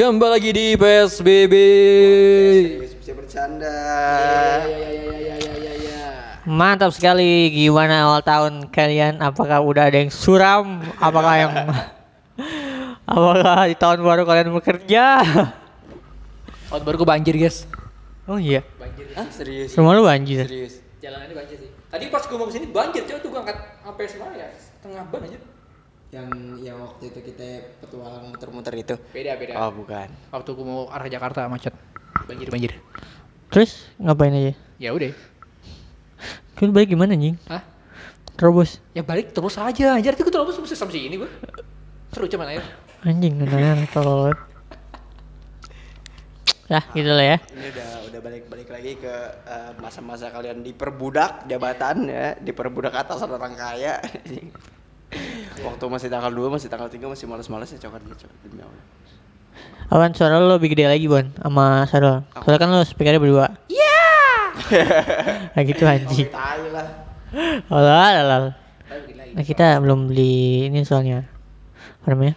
Kembali lagi di PSBB. Bisa bercanda. Mantap sekali. Gimana awal tahun kalian? Apakah udah ada yang suram? Apakah yang Apakah di tahun baru kalian bekerja? Tahun baru gue banjir guys. Oh iya. Banjir. Ah, serius. Rumah lu banjir. Serius. Jalanannya banjir sih. Tadi pas gue mau ke sini banjir coba tuh gue angkat sampai semana ya setengah ban aja. Yang yang waktu itu kita petualang muter-muter itu. Beda beda. Oh, bukan. Waktu gue mau arah Jakarta macet. Banjir banjir. Terus ngapain aja? Ya udah. Kalian balik gimana anjing? Hah? Terobos. Ya balik terus aja. Anjir itu terus mesti sampai sini gue. Seru cuman aja. Anjing beneran tolol. Ya, gitu lah ya. Ini udah udah balik-balik lagi ke eh, masa-masa kalian diperbudak jabatan ya, diperbudak atasan orang kaya. Waktu masih tanggal 2, masih tanggal 3 masih males-males ya coklat gitu. coklat. Demi Allah. Awan suara lu lebih gede lagi, Bon, sama Sarul. Soalnya kan lu speakernya berdua. Iya. nah gitu anjing. Tai lah. Beli. Nah kita belum beli ini soalnya apa namanya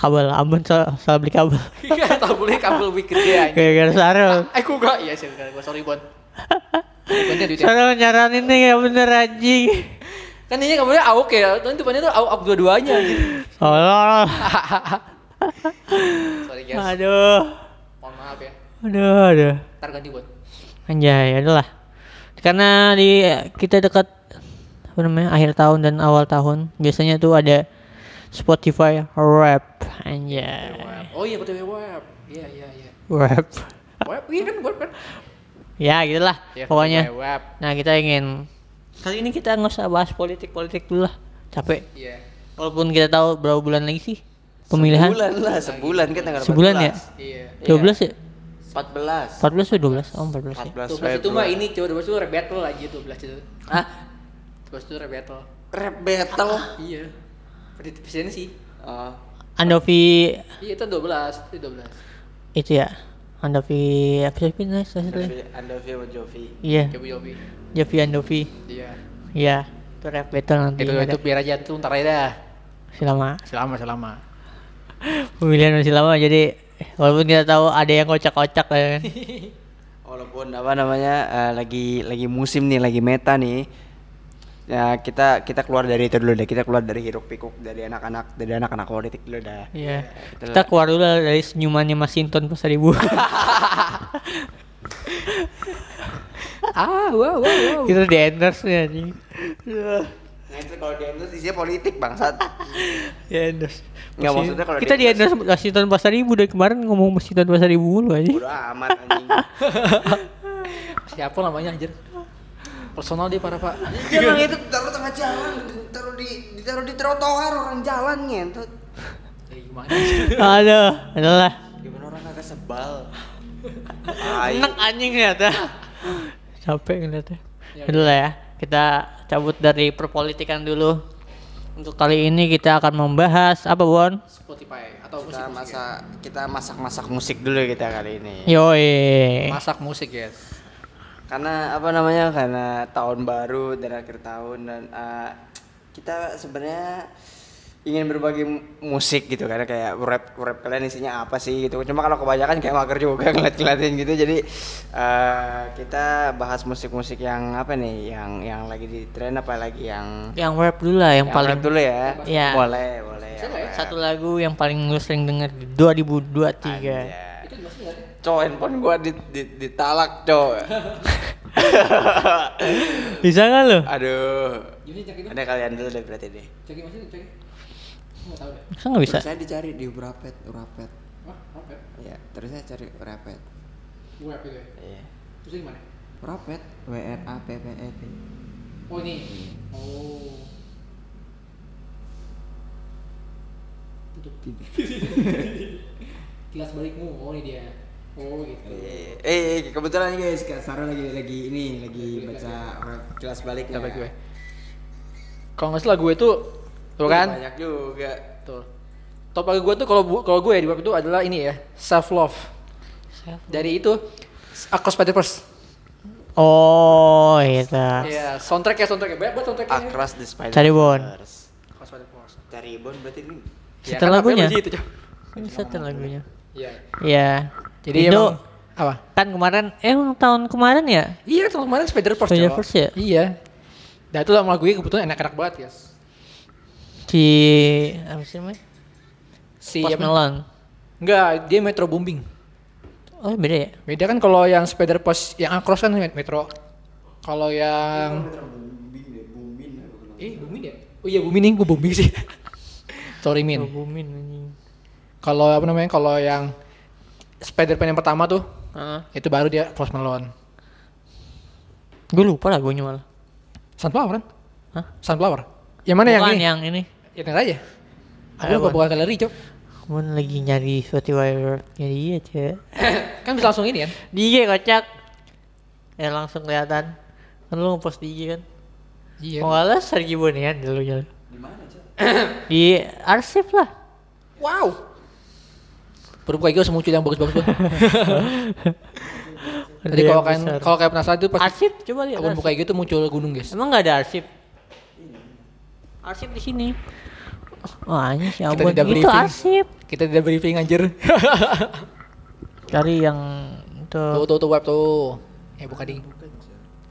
kabel Ambon soal, soal beli kabel Iya, tak boleh kabel lebih gede aja. gara-gara Sarul Eh, gue gak. Iya sih, gue sorry Bon. Sarul nyaranin nih ya bener anjing Kan ini kabelnya AUK ya. Kan depannya tuh AUK dua-duanya gitu. Tolol Sorry guys. aduh Mohon maaf ya. aduh aduh Ntar ganti Bon. anjay adalah karena di kita dekat apa namanya akhir tahun dan awal tahun biasanya tuh ada Spotify rap anjay. Oh iya betul web. Iya iya iya. rap Web iya kan web kan. ya gitulah Iya, pokoknya Spotify. Nah kita ingin kali ini kita nggak usah bahas politik politik dulu lah capek. Iya. Walaupun kita tahu berapa bulan lagi sih pemilihan? Sebulan lah, sebulan kan tanggal 14. Sebulan ya? Iya. 12 ya? 14. 14 atau 12? Oh 14 ya. 12 14 itu mah ini coba 12 itu rap battle aja 12 itu. Hah? 12 itu rap battle. Rap battle. Iya. Presidensi. Oh. Andovi Iya itu 12, itu 12. itu ya. Andovi apa sih. Andovi- Andovi sama Jovi. Iya, Coba Yobi. Jovi Andovi. Iya. Iya, itu rap battle nanti Itu ada. itu biar aja itu ntar aja dah. Selama Selama selama. pemilihan masih lama jadi walaupun kita tahu ada yang kocak-kocak ya kan. Walaupun apa namanya eh, lagi lagi musim nih, lagi meta nih. Ya kita kita keluar dari itu dulu deh. Kita keluar dari hiruk pikuk dari anak-anak dari anak-anak politik dulu dah. Iya. Kita Kita keluar dulu lah dari senyumannya Mas Sinton pas ribu. Ah, wow wow wow. Kita di endorse nih anjing. Nah itu kalau di endorse isinya politik bangsat. Di endorse. Nggak, Mas- maksudnya kalau kita di endorse Mas Sinton Pasar Ibu dari kemarin ngomong Mas Sinton Pasar Ibu mulu anjing. Bodo amat anjing. Siapa namanya anjir? Personal dia para pak. Jangan itu taruh tengah jalan, taruh di ditaruh di trotoar orang jalan ngentot. Ya, gimana? Aduh, adalah. Gimana orang kagak sebal? Enak anjing ternyata. Capek ngeliatnya. Ya, Udah lah ya. Kita cabut dari perpolitikan dulu. Untuk kali ini kita akan membahas apa Bon? Spotify atau musik Kita musik masa kita masak-masak musik dulu kita kali ini. Yoi. masak musik guys. Karena apa namanya? Karena tahun baru dan akhir tahun dan eh, kita sebenarnya ingin berbagi mu- musik gitu karena kayak rap rap kalian isinya apa sih gitu cuma kalau kebanyakan kayak mager juga ngeliat ngeliatin gitu jadi eh, kita bahas musik-musik yang apa nih yang yang lagi di tren apa lagi yang Yang rap dulu lah yang, yang paling rap dulu ya Iya. boleh boleh ya? rap. satu lagu yang paling lu sering denger di 2023. Anjay. Itu masih nggak ada? Cok, handphone gua di, di, ditalak, cok. Bisa nggak lu? Aduh. Ada kalian dulu deh berarti deh. Cek masih cek. Nggak tahu deh. Masa nggak bisa? Terus saya dicari di Urapet, Urapet. Wah, apa? ya? Iya, terus saya cari Urapet. Web itu ya. Iya. Terus ini mana? Urapet, W R A P P E T. Oh ini. Oh. Tutup. Kilas balikmu. Oh ini dia. Oh gitu. Eh, eh, kebetulan nih guys, Kak Sarah lagi lagi ini lagi baca rap kelas baliknya. Coba gue. Kalau nggak salah gue tuh tuh kan. Banyak juga. Tuh. Top lagu gue tuh kalau kalau gue di bab itu adalah ini ya, self love. Dari itu Across Spider-Verse. Oh, itu. Iya, soundtrack ya soundtrack ya. Buat soundtracknya. Across the Spider. Cari Bon. Across Spider-Verse. Cari Bon berarti ini. Ya, Setel kan lagunya? Itu. Ini setel lagunya. Iya. Iya. Jadi itu emang apa? kan kemarin eh emang tahun kemarin ya? Iya, tahun kemarin Spider Verse. Spider. Verse ya? Iya. Dan itu lagu gue kebetulan enak-enak banget ya. Si apa sih namanya? Si Post? Malone. Enggak, dia Metro Booming. Oh beda ya? Beda kan kalau yang Spider Verse yang Across kan Metro. Kalau yang Eh, Booming ya? Oh iya, Booming nih, gue Booming sih. Sorry, Min. Booming anjing. Kalau apa namanya? Kalau yang Spider-Man yang pertama tuh, Heeh. itu baru dia Post Malone. Gue lupa lagunya malah. Sunflower kan? Hah? Sunflower. Yang mana yang Bukan ini? yang ini. Yang ini aja. Aku Ayo, lupa bukan galeri, Cok. Kamu lagi nyari Spotify Jadi iya cek. kan bisa langsung ini kan? Di IG kocak. Ya langsung kelihatan. Kan lu ngepost di IG kan. Iya. Oh alah Sergi Bonian dulu ya. Di arsip lah. Wow. Baru buka IG langsung muncul yang bagus-bagus. Tadi kalau besar. kalau kayak penasaran tuh pas Arsip coba lihat. arsip. buka IG tuh muncul gunung, guys. Emang nggak ada arsip? Arsip di sini. Oh anjing si tidak Itu briefing. arsip. Kita tidak briefing anjir. Cari yang tuh tuh. tuh tuh web tuh. Eh buka ding.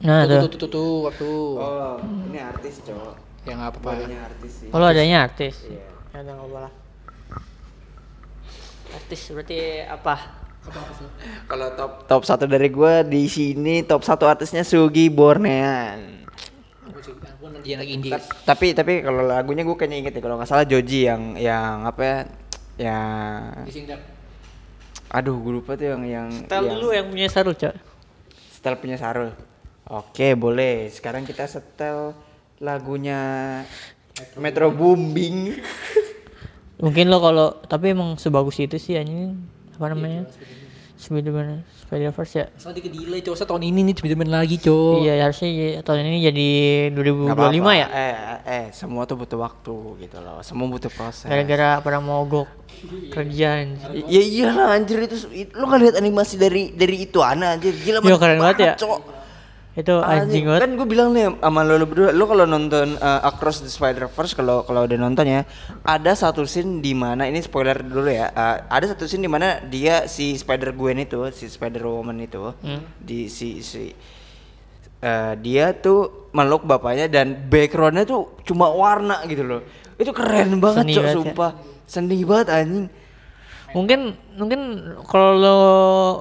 Nah tuh, tuh. tuh, tuh, tuh, web tuh. Oh, ini artis, cowok. Ya nggak apa-apa. Badannya artis sih. Kalau adanya artis. Iya. Ya udah nggak apa-apa. Artis berarti apa? Kalau top top satu dari gua di sini top satu artisnya Sugi Bornean. Dia lagi indie. Ta- tapi tapi kalau lagunya gue kayaknya inget ya kalau nggak salah Joji yang yang apa ya yang Disingkat. aduh gue lupa tuh yang yang Tel yang dulu yang punya Sarul, Cok. setel punya Sarul oke boleh sekarang kita setel lagunya Metro Booming Mungkin lo kalau tapi emang sebagus itu sih anjing apa namanya? Spider-Man Spider-Verse ya. Soalnya dia delay cowok tahun ini nih Spiderman lagi cowok. Iya, harusnya ya- tahun ini jadi Nggak 2025 apa-apa. ya. eh eh semua tuh butuh waktu gitu loh semua butuh proses Gara-gara pada mogok kerja anjing. I- Ya iyalah anjir itu it- lu nggak lihat animasi dari dari itu ana anjir gila Iya, mantep keren banget ya. Cok. Itu anjing banget. Kan gue bilang nih sama lo, lo berdua, lo kalau nonton uh, Across the Spider Verse kalau kalau udah nonton ya, ada satu scene di mana ini spoiler dulu ya, uh, ada satu scene di mana dia si Spider Gwen itu, si Spider Woman itu, Hmm. di si si uh, dia tuh meluk bapaknya dan backgroundnya tuh cuma warna gitu loh, itu keren banget Seni cok, banget ya. sumpah, seni banget anjing. Mungkin mungkin kalau lo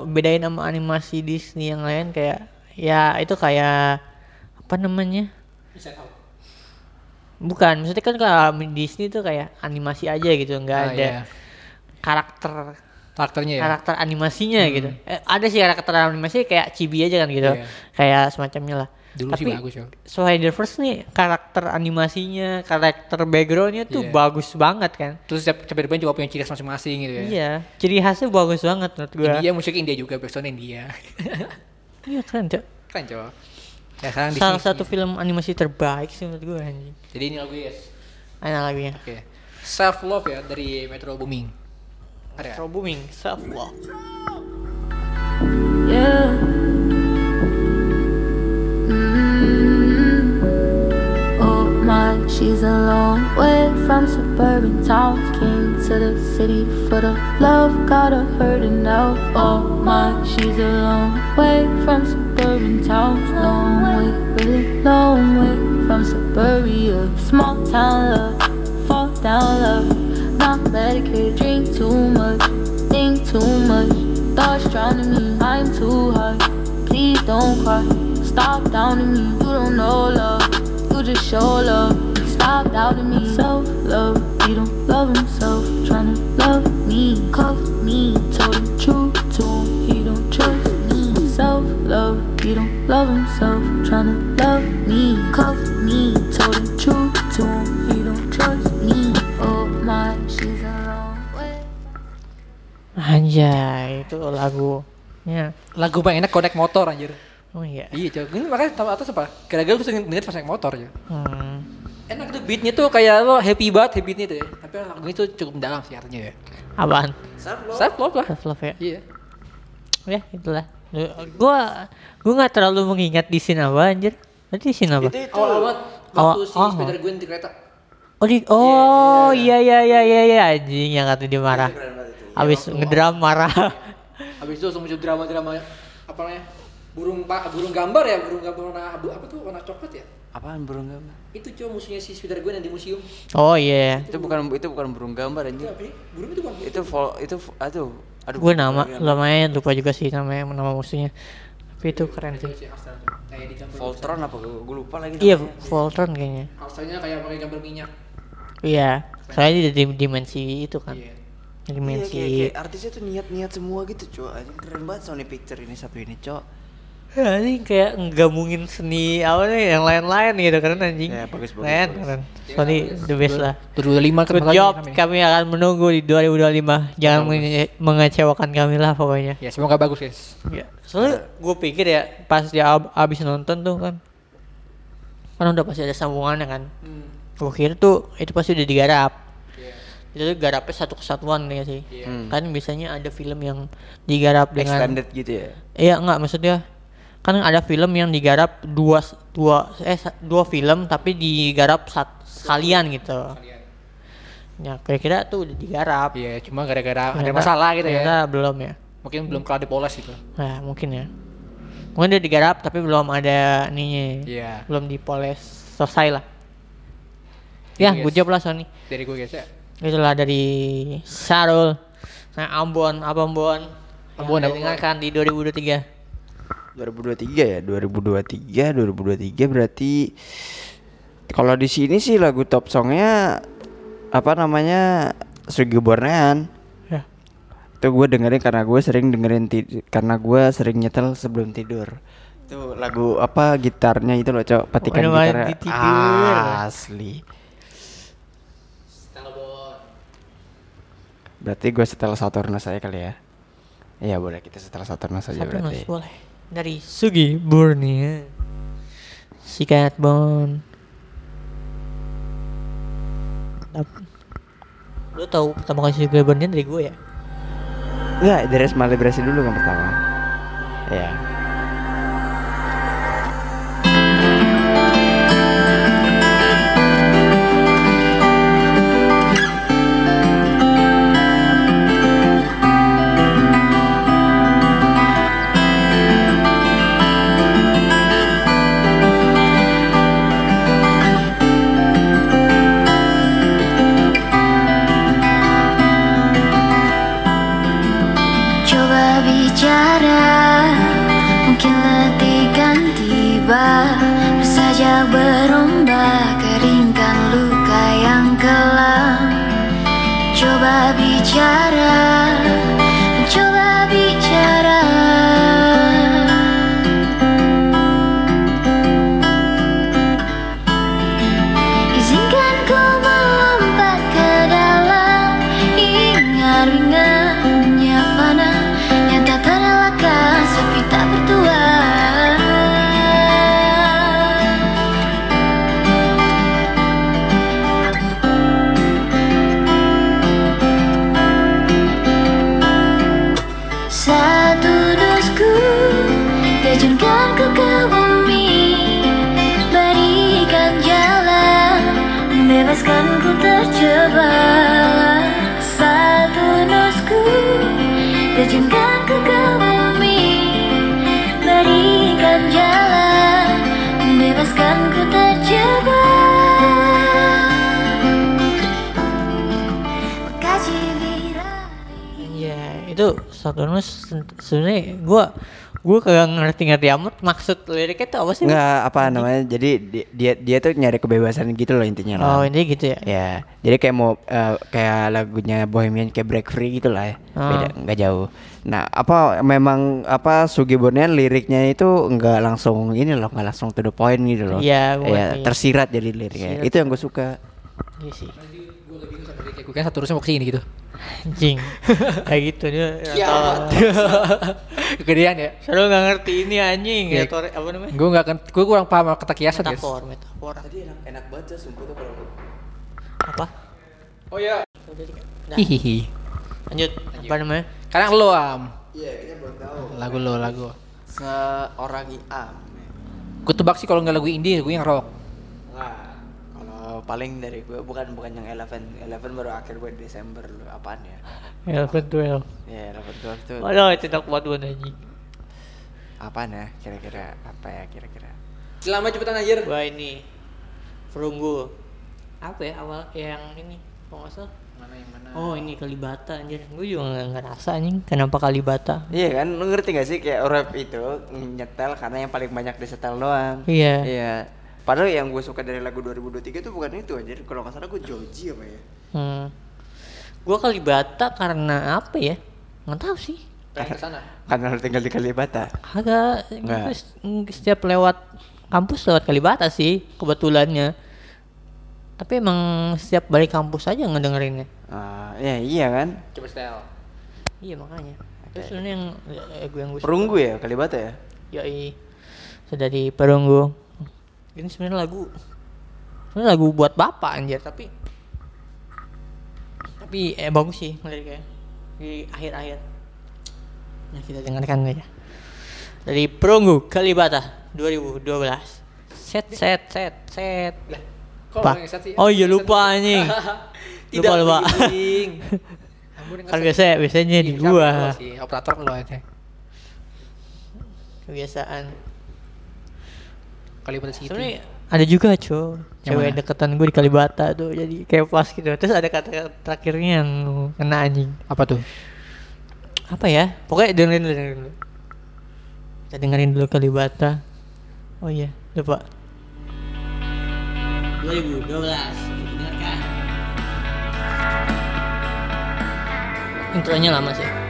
bedain sama animasi Disney yang lain kayak ya itu kayak apa namanya? Bukan, maksudnya kan kalau Disney tuh kayak animasi aja gitu, nggak Ah, ada iya. karakter Karakternya ya. karakter animasinya gitu. Eh, ada sih karakter animasi kayak chibi aja kan gitu. Iya. Kayak semacamnya lah. Dulu Tapi sih bagus ya. Spider-Verse nih karakter animasinya, karakter backgroundnya tuh Iya. bagus banget kan. Terus setiap Spiderman juga punya ciri khas masing-masing gitu ya. Iya, ciri khasnya bagus banget menurut gua. India musik India juga, backsound India. Iya keren cok. Keren cowok. Ya sekarang di Salah sini- satu film animasi terbaik sih menurut gua anjing. Jadi ini lagu yes. Mana lagunya? Oke. Self Love ya dari Metro Booming. Ada. Metro Booming, Self Love. Yeah. My, she's a long way from suburban towns. Came to the city for the love, got her hurting now. Oh my, she's a long way from suburban towns. Long way, really long way from suburbia. Small town love, fall down love. Not medicated, drink too much, think too much. Thoughts drowning me, I'm too high. Please don't cry, stop doubting me. You don't know love, just show love. Stop doubting me. Self love, he don't love himself. Tryna love me, cuff me. Told him true to him, he don't trust me. Self love, he don't love himself. Tryna love me, cuff me. Told him true to him, he don't trust me. Oh my, she's a long way. Anjay, itu lagunya. Lagu paling enak connect motor anjir. Oh iya. Iya cowok. Ini makanya tahu atas apa? Kira-kira gue sering denger pas naik motor ya. Hmm. Enak tuh beatnya tuh kayak lo happy banget happy beatnya tuh ya. Tapi lagu itu cukup mendalam sih artinya ya. Apaan? Self love lah. Self love ya. Iya. Ya, itulah. Gua gua nggak terlalu mengingat di scene apa anjir. Tadi di scene apa? Itu itu Awal waktu si oh. Spider Gwen di kereta. Oh di Oh iya iya iya iya iya anjing yang kata dia marah. Abis ngedram marah. Habis itu langsung muncul drama-drama apa namanya? Burung pak, burung gambar ya, burung gambar warna abu apa tuh warna coklat ya? Apaan burung gambar? Itu cuma musuhnya si Spider Gwen yang di museum. Oh iya. Itu bukan itu bukan burung gambar Itu anjing. apa sih? Burung itu bukan Itu vol itu aduh. Aduh. Gue nama lumayan lupa juga sih namanya nama musuhnya. Tapi itu keren sih. Voltron apa gue lupa lagi Iya, namanya. Voltron kayaknya. Astranya kayak pakai gambar minyak. Iya. Soalnya di di- dimensi itu kan. Iya. Iya, Dimensi. kayak, kayak artisnya tuh niat-niat semua gitu, Cok. Anjing keren banget Sony Picture ini satu ini, Cok. Ya, ini kayak ngegabungin seni apa nih yang lain-lain gitu keren anjing. Ya, bagus, bagus, Keren, bagus. keren. Sony the best lah. 2025 kan Good job, namanya. kami akan menunggu di 2025. Jangan menge- mengecewakan kami lah pokoknya. Ya semoga bagus guys. Ya, soalnya gue pikir ya pas dia ab- abis nonton tuh kan, kan udah pasti ada sambungannya kan. Gue kira tuh itu pasti udah digarap. Itu tuh garapnya satu kesatuan ya sih. Hmm. Kan biasanya ada film yang digarap dengan Extended gitu ya. Iya enggak maksudnya kan ada film yang digarap dua dua eh dua film tapi digarap sat, sekalian gitu. Ya kira-kira tuh udah digarap. Iya, cuma gara-gara ada Ternyata- masalah gitu ya. belum ya. Mungkin belum kelar dipoles gitu. Nah, mungkin ya. Mungkin udah digarap tapi belum ada ininya. Iya. Belum dipoles selesai lah. Ya, Yes. good job lah Sony. Dari gue guys ya. Itulah dari Sarul. Nah, Ambon, apa Ambon? Ambon, Ambon. dengarkan di 2023. 2023 ya? 2023 2023 berarti kalau di sini sih lagu top songnya apa namanya? Sugi Bornean. Ya. itu gue dengerin karena gue sering dengerin karena gue sering nyetel sebelum tidur. Itu lagu apa gitarnya itu loh cok? Petikan gitarnya. di tidur. asli. Berarti gue setel Saturnus saya kali ya? Iya boleh kita setel Saturnus aja Satu berarti. boleh. Dari Sugi Borneo. Sikat Bon. Lu tahu pertama kali Sugi Borneo dari gue ya? Enggak, dari Malibrasi dulu kan pertama. Iya. Coba Saturnus sebenarnya gue gue kagak ngerti-ngerti amat maksud liriknya itu apa sih? Enggak apa namanya. Jadi di- dia dia tuh nyari kebebasan gitu loh intinya lah. Oh, ini gitu ya. Ya, jadi kayak mau eh, kayak lagunya Bohemian kayak Break Free gitu lah ya. Beda, Ah. nggak jauh. Nah, apa memang apa Sugi Bornean liriknya itu nggak langsung ini loh, nggak langsung to the point gitu loh. Iya, gua Iya, ngerti. tersirat jadi liriknya. Tersirat. Itu yang gue suka. Iya sih. Gue lebih bingung sama kayak gue kan satu terusnya mau ke sini gitu. Anjing. Kayak gitu dia. Kegedean ya. Selalu nggak ngerti ini anjing ya Tore- apa namanya? Gue nggak akan, gue kurang paham kata kiasan guys. Metafor, metafor. Tadi enak enak ya sumpah tuh kalau Apa? Oh iya. Nah, Hihihi. lanjut. Apa namanya? Sekarang lo am. Iya, kita belum tahu. Lagu lo, lagu. Seorang Iam. Gue tebak sih kalau nggak lagu indie, lagu yang rock. Kalau paling dari gue bukan bukan yang Eleven, Eleven baru akhir gue Desember lu apaan ya? Eleven Twelve. Ya Eleven Twelve tuh Waduh itu enak banget buat anjing. apaan ya? Kira-kira apa ya kira-kira? Lama cepetan anjir. Gua ini perunggu. Apa ya awal yang ini? Kok nggak salah? Mana yang mana? Oh ini Kalibata anjir. Gue juga nggak ngerasa anjing kenapa Kalibata. Iya kan, lu ngerti gak sih kayak rap itu nyetel karena yang paling banyak disetel doang. Iya. Iya. Padahal yang gue suka dari lagu 2023 itu bukan itu aja. Kalau nggak salah gue Joji apa ya? Hmm. Gua Kalibata karena apa ya? Nggak tahu sih. Pengen sana. Karena lu tinggal di Kalibata. Agak Nggak. setiap lewat kampus lewat Kalibata sih kebetulannya. Tapi emang setiap balik kampus aja ngedengerinnya. Ah, ya iya kan. Coba setel. Iya makanya. Terus ini yang eh, gue yang gue Perunggu ya Kalibata ya. Yoi. Sudah di Perunggu. Ini sebenarnya lagu sebenarnya lagu buat bapak anjir tapi tapi eh bagus sih liriknya di akhir-akhir. Nah kita dengarkan aja. Dari Perunggu Kalibata 2012. Set set set set. Lah, Pak. Oh iya lupa anjing. Tidak lupa lupa. kan biasa biasanya di Iya, gua. operator lo aja. Kebiasaan. Kalimantan City. Sebenarnya ada juga cuy cewek mana? deketan gue di Kalibata tuh jadi kayak pas gitu. Terus ada kata terakhirnya yang kena anjing. Apa tuh? apa ya? Pokoknya dengerin dulu dengerin dulu. Kita dengerin dulu Kalibata. Oh iya lupa. 2012 kita dengarkan. Intronya lama sih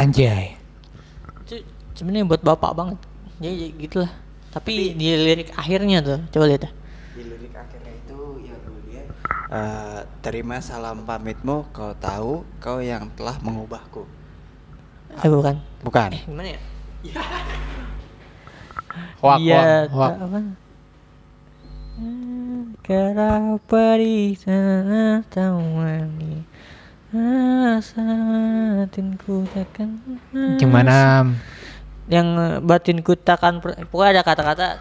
Anjay. itu sebenarnya buat bapak banget jadi gitulah tapi, di lirik akhirnya tuh coba lihat dah. Di lirik akhirnya itu ya dulu dia eh, terima salam pamitmu kau tahu kau yang telah mengubahku. eh bukan Bukan. eh gimana ya Hoak, Iya, hoak, hoak. Kenapa di sana tawani Batinku takkan Gimana? Yang batinku takkan Pokoknya ada kata-kata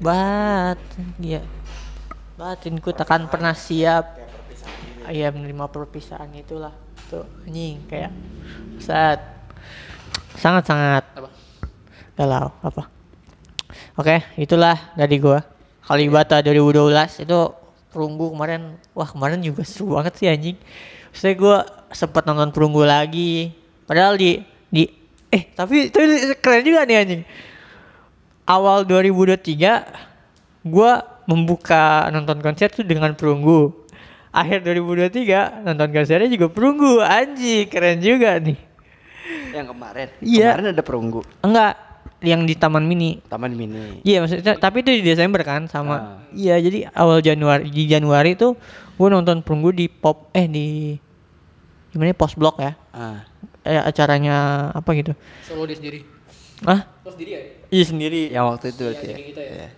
Bat Iya. Batinku takkan pernah siap. Iya menerima perpisahan itulah. Tuh anjing kayak Saat Sangat-sangat Apa? galau apa? Oke itulah dari gua. Kalibata 2012 itu perunggu kemarin. Wah kemarin juga seru banget sih anjing saya gua sempat nonton perunggu lagi padahal di di eh tapi itu keren juga nih anjing awal 2023 gua membuka nonton konser tuh dengan perunggu akhir 2023 nonton konsernya juga perunggu anjing keren juga nih Yang kemarin. Iya. Kemarin ada perunggu. enggak yang di Taman Mini. Taman Mini. Iya maksudnya tapi itu di Desember kan Ah. sama. Iya jadi awal Januari di Januari tuh gue nonton perunggu di pop eh di gimana ya, post blok ya. Ah. Eh acaranya apa gitu. Solo dia sendiri. Ah? Lo sendiri ya? Iya sendiri. Yang waktu itu berarti ya. kayak gitu ya. Iya.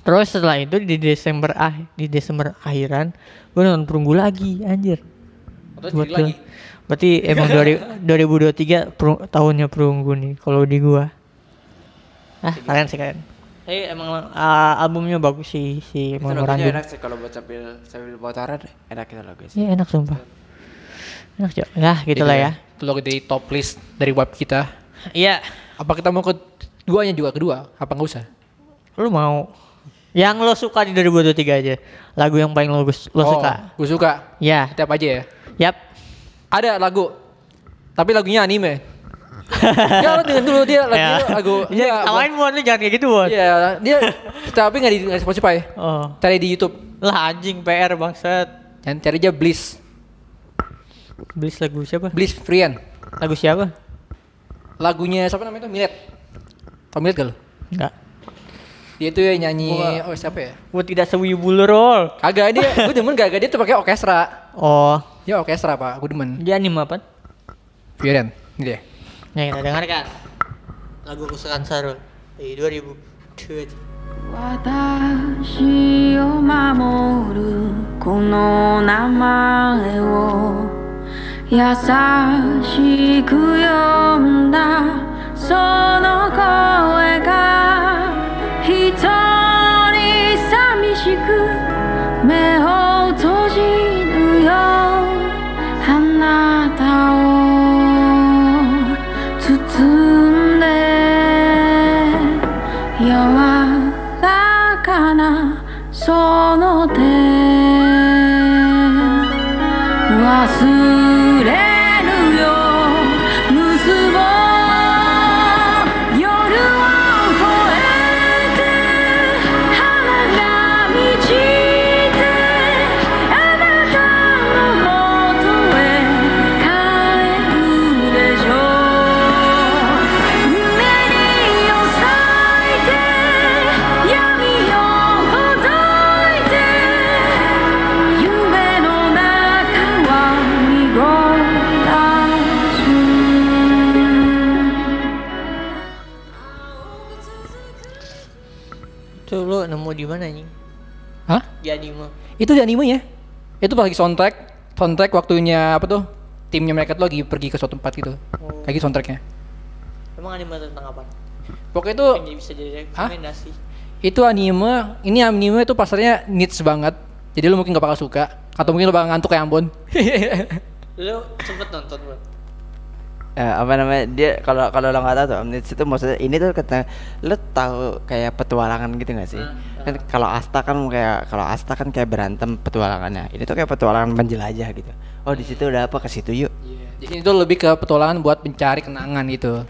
Terus setelah itu di Desember ah di Desember akhiran gue nonton perunggu lagi anjir. Atau Buat sendiri lagi. Berarti emang 2000 2023 perung- tahunnya perunggu nih kalau di gua. Ah, kalian sih kalian. Tapi emang ah, albumnya bagus sih si Memorandum. enak sih kalau buat sambil sambil motoran enak itu lagu sih. Iya enak sumpah. Enak Cok. Ya gitulah ya. Itu logo dari top list dari web kita. Iya. Apa kita mau ke duanya juga kedua? Apa nggak usah? Lu mau yang lo suka di 2023 aja. Lagu yang paling lo, lo suka. Gue Oh, suka. Ya. Tiap aja ya. Yap. Ada lagu. Tapi lagunya anime. ya lo dengerin dulu dia lagu lagu. Ya, Iya, kawain Bon, lu jangan kayak gitu Bon. Iya, dia tapi nggak di nggak di Spotify. Oh. Cari di YouTube. Lah anjing PR bangsat. Dan cari aja Bliss. Beli lagu siapa? Bliss Friend. Lagu siapa? Lagunya siapa namanya itu? Milet. Tau Milet gak lo? Enggak. Dia itu ya nyanyi oh siapa ya? Gua tidak sewibu lu roll. Kagak dia, gue demen kagak dia tuh pakai orkestra. Oh, Dia orkestra pak, gue demen. dia anime apa? Friend, gitu ya. Yang kita dengarkan. Lagu kesukaan Sarul di 2000. 私を守るこの名前を 優しく呼んだ。その声が Di anime. Itu di animenya. Itu pas lagi soundtrack, soundtrack waktunya apa tuh? Timnya mereka tuh lagi pergi ke suatu tempat gitu. Kayak gitu soundtracknya. Emang anime tentang apa? Pokoknya itu Yang bisa jadi Hah? rekomendasi. itu anime, ini anime itu pasarnya niche banget. Jadi lu mungkin gak bakal suka atau mungkin lu bakal ngantuk kayak Ambon. Lu sempet nonton bro? Eh, apa namanya dia kalau kalau lo nggak tahu tuh Omnits itu maksudnya ini tuh kata lo tahu kayak petualangan gitu gak sih kan kalau Asta kan kayak kalau Asta kan kayak berantem petualangannya ini tuh kayak petualangan penjelajah gitu oh di situ udah apa ke situ yuk Di sini tuh lebih ke petualangan buat mencari kenangan gitu.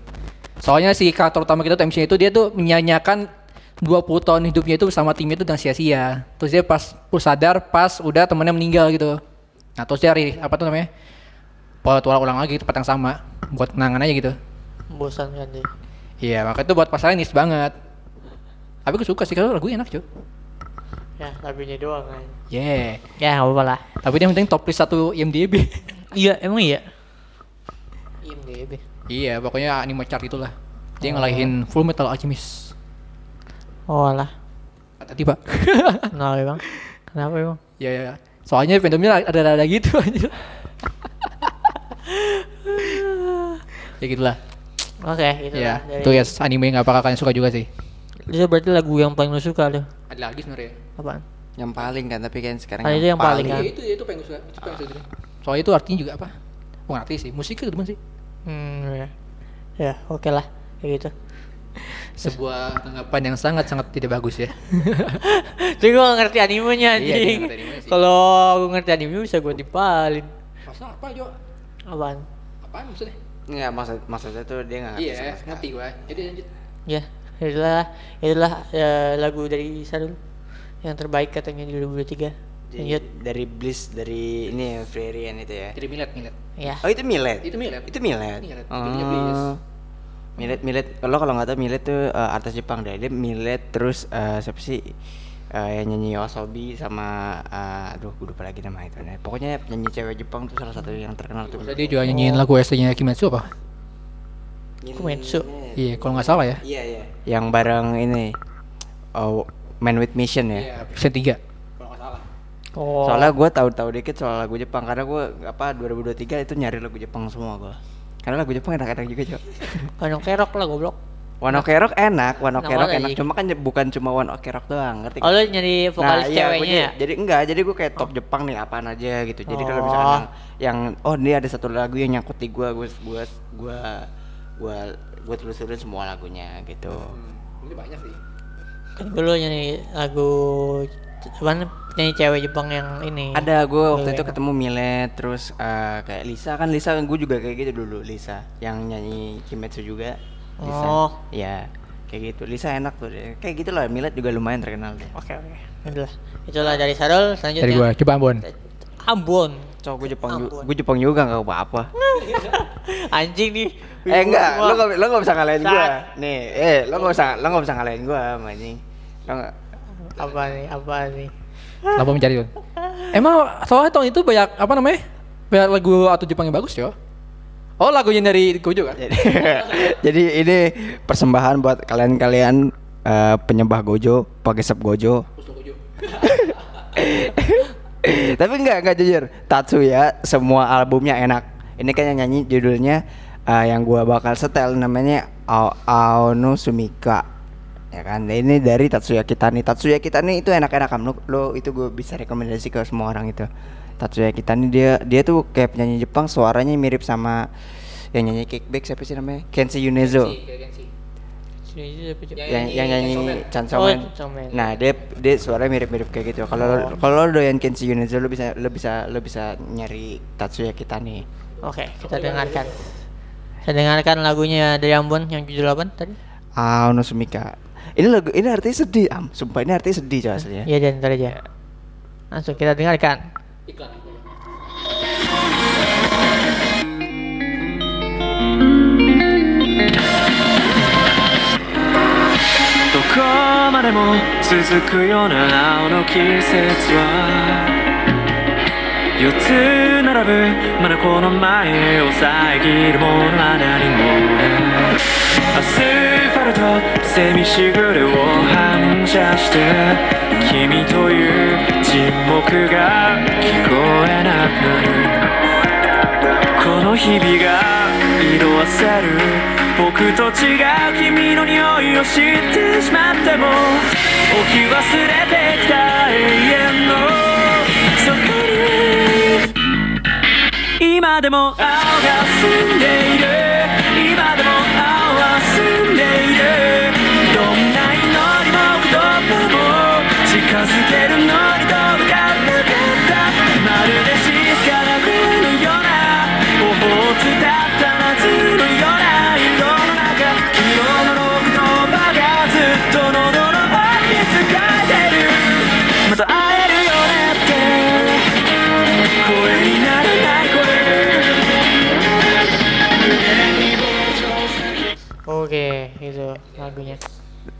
Soalnya si karakter utama kita tuh MC itu dia tuh menyanyiakan 20 tahun hidupnya itu bersama timnya itu dengan sia-sia. Terus dia pas sadar pas udah temennya meninggal gitu. Nah terus dia apa tuh namanya? Petualang ulang lagi tempat yang sama buat kenangan aja gitu. Bosan kan deh. Iya makanya itu buat pasaran niche banget. Tapi gue suka sih kalau lagunya enak cuy. Ya lagunya doang kan. Yeah. Ya nggak apa-apa lah. Tapi dia yang penting top list satu IMDb. Iya emang iya. IMDb. iya pokoknya anime chart itulah. Dia ngalahin Full Metal Alchemist. Oh lah. Tadi pak. Kenapa bang? Kenapa bang? Ya, ya. Soalnya fandomnya ada ada gitu aja. Ya gitulah. Oke gitu Ya, lah. Dari- itu ya anime yang gak bakal kalian suka juga sih. Itu berarti lagu yang paling lu suka tuh. Ada lagi sebenarnya. Apaan? yang paling kan tapi kan sekarang Ah, itu yang paling kan? Iya, itu itu pengen suka. Itu pengen suka. Soalnya itu artinya juga apa? Bukan arti sih, musik itu teman sih. Hmm ya. Ya oke lah kayak gitu. Sebuah tanggapan yang sangat sangat tidak bagus ya. Tapi gue gak ngerti animenya Iya, anjing. ngerti animenya sih. Kalau gue ngerti anime bisa gue dipalin. Masa apa Jo? Apaan? Apaan maksudnya? Nggak maksud maksudnya tuh dia nggak ngerti Iya, sama sekali. ngerti gua. Jadi lanjut. Ya itulah itulah ya, lagu dari Sarul yang terbaik katanya di 2023. Jadi, Lanjut. dari Bliss dari ini ya, Freerian itu ya Jadi milet milet. Ya. oh itu Milet Itu milet. itu Milet Milet. Oh. Millet Millet lo kalau nggak tahu Millet tuh eh, artis Jepang deh. Dia Millet terus eh, siapa sih eh, yang nyanyi Yoasobi sama eh, aduh gue lupa lagi nama itu. Nah, pokoknya penyanyi cewek Jepang tuh salah satu yang terkenal tuh. Jadi juga nyanyiin lagu ST-nya Kimetsu apa? Kumetsu. Iya, kalau nggak salah ya. Iya iya. Yang bareng ini oh, Man with Mission ya. Iya, 3. Oh. Soalnya gue tahu-tahu dikit soal lagu Jepang karena gue apa 2023 itu nyari lagu Jepang semua gue. Karena lagu Jepang enak-enak juga cok. Kan kerok lah goblok. One Ok Rock enak, One Ok Enak Rock enak. Cuma kan bukan cuma One Ok Rock doang, ngerti? Oh lu nyari vokalis iya, gua ceweknya jadi, ya? jadi enggak, jadi gue kayak top Jepang nih apaan aja gitu. Jadi kalau misalkan Oh. yang, yang oh ini ada satu lagu yang nyangkut di gua, gua gua gua gua gua telusurin semua lagunya gitu. Ini banyak sih. Kan dulu nyanyi lagu apa nyanyi cewek Jepang yang ini. Ada gue waktu itu enak. ketemu Milet terus eh, kayak Lisa kan Lisa kan gue juga kayak gitu dulu Lisa yang nyanyi Kimetsu juga. Lisa. Oh. Iya, kayak gitu. Lisa enak tuh. deh. Kayak gitu lah Milet juga lumayan terkenal deh. Oke oke. Itulah. Itulah dari Sarul selanjutnya. Dari gua coba Ambon. Ambon. Cowok gue Jepang juga, Ampun. gue Jepang juga nggak apa-apa. Anjing nih. eh enggak, lo gak, lo gak bisa ngalahin gue. Saat. Nih, eh lo gak bisa lo gak bisa ngalahin gue, anjing. Lo gak, Apa nih? Apa nih? Kenapa mencari? Emang soalnya tahun itu banyak apa namanya? Banyak lagu atau Jepang yang bagus yo. Oh lagunya dari Gojo kan? jadi, jadi ini persembahan buat kalian-kalian eh, penyembah Gojo, pagesep Gojo. Tapi enggak, enggak jujur. Tatsuya semua albumnya enak. Ini kan yang nyanyi judulnya eh, yang gua bakal setel namanya Ao Aono Sumika. Ya kan? Ini dari Tatsuya Kitani. Tatsuya Kitani itu enak-enak kan. Lo, lo itu gue bisa rekomendasi ke semua orang itu. Tatsuya Kitani dia dia tuh kayak penyanyi Jepang suaranya mirip sama yang nyanyi kickback siapa sih namanya? Kenshi Yunezo yang yang nyanyi Oh, Chansomen. Chansomen. Nah, dia dia suaranya mirip-mirip kayak gitu. Kalau kalau lo doyan Kenshi Yunezo lo bisa lo bisa lo bisa nyari Tatsuya Kitani. Oke, kita dengarkan. Saya dengarkan lagunya dari Ambon yang judul apa tadi? Aono Sumika. Ini lagu ini artinya sedih, Am. Sumpah ini artinya sedih coy aslinya. Iya, dan ntar aja. Langsung kita dengarkan.「どこまでも続くような青の季節は」「四つ並ぶまだこの前を遮るものは何もない」「アスファルトセミしぐれを反射して」「君という沈黙が聞こえなくなる」この日々が色あせる僕と違う君の匂いを知ってしまっても置き忘れてきた永遠のそこに今でも青が澄んでいる lagunya.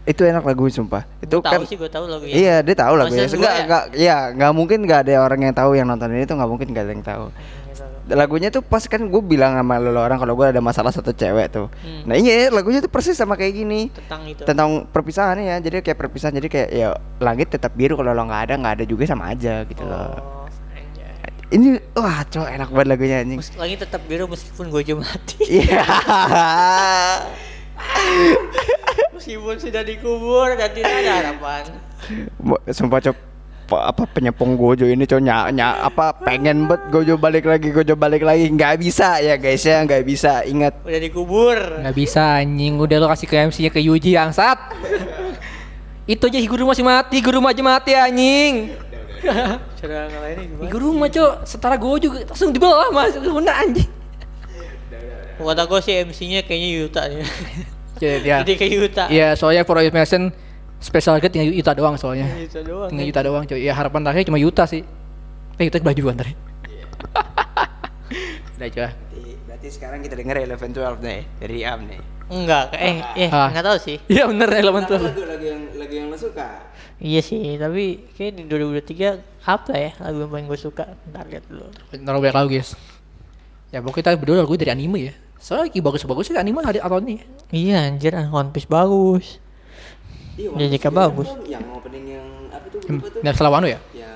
Itu enak lagu sumpah. Itu tahu kan sih gue tahu lagunya. Iya, dia tahu lagunya. Enggak, gua ya- enggak, iya, enggak mungkin enggak ada orang yang tahu yang nonton ini tuh enggak mungkin enggak ada yang tahu. Gitu. Lagunya tuh pas kan gue bilang sama lo orang kalau gue ada masalah satu cewek tuh. Hmm. Nah iya lagunya tuh persis sama kayak gini. Tentang itu. Tentang perpisahan ya. Jadi kayak perpisahan jadi kayak ya langit tetap biru kalau lo nggak ada nggak ada juga sama aja gitu loh. Oh, anjay. Ini wah cowok enak banget lagunya anjing. Lagi tetap biru meskipun Gojo mati. Iya. meskipun sudah dikubur dan tidak ada harapan. Sumpah cok pa- apa penyepong Gojo ini cowok nya, nya- apa pengen bet Gojo balik lagi Gojo balik lagi nggak bisa ya guys ya nggak bisa ingat Udah dikubur. Nggak bisa anjing, udah lo kasih ke MC-nya ke Yuji angsat. Itu aja guru masih mati, guru aja mati anjing. Cara gimana? Guru mah cok, setara gue juga langsung dibelah mas, bener anjing. Kata gue sih MC-nya kayaknya Yuta nih. Jadi ya, Jadi kayak Yuta. Iya soalnya for information special guest tinggal Yuta doang soalnya. Yuta doang. Tinggal Yuta doang coy. Ya harapan terakhir cuma Yuta sih. Eh Yuta baju ntar. Udah coba. berarti Berarti sekarang kita denger Eleven Twelve nih dari Am nih. Enggak, eh, eh, Ah. enggak tahu sih. Iya bener Kenapa tuh. lagu lagu yang lagu yang lo suka? Iya sih, tapi kayak di 2023 apa ya lagu yang paling gue suka? Ntar lihat dulu. Naruh banyak lagu guys. Ya pokoknya kita berdua lagu dari anime ya. Soalnya lagi bagus-bagus sih anime hari atau ini. Iya anjir, One Piece bagus. Iya, One Piece bagus. Yang opening yang apa tuh? Yang salah Wano ya? Yang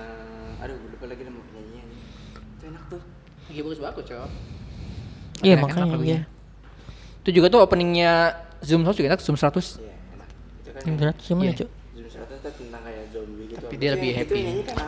aduh gue lupa lagi nama penyanyinya. Itu enak tuh. Lagi bagus-bagus cowok. Iya makanya lagunya. iya. Itu juga tuh openingnya Zoom 100 juga enak, Zoom 100. Iya, enak. Kan Yang berat gimana Iya. cuk? Zoom 100 tuh tentang kayak zombie gitu. Tapi dia lebih yang- happy.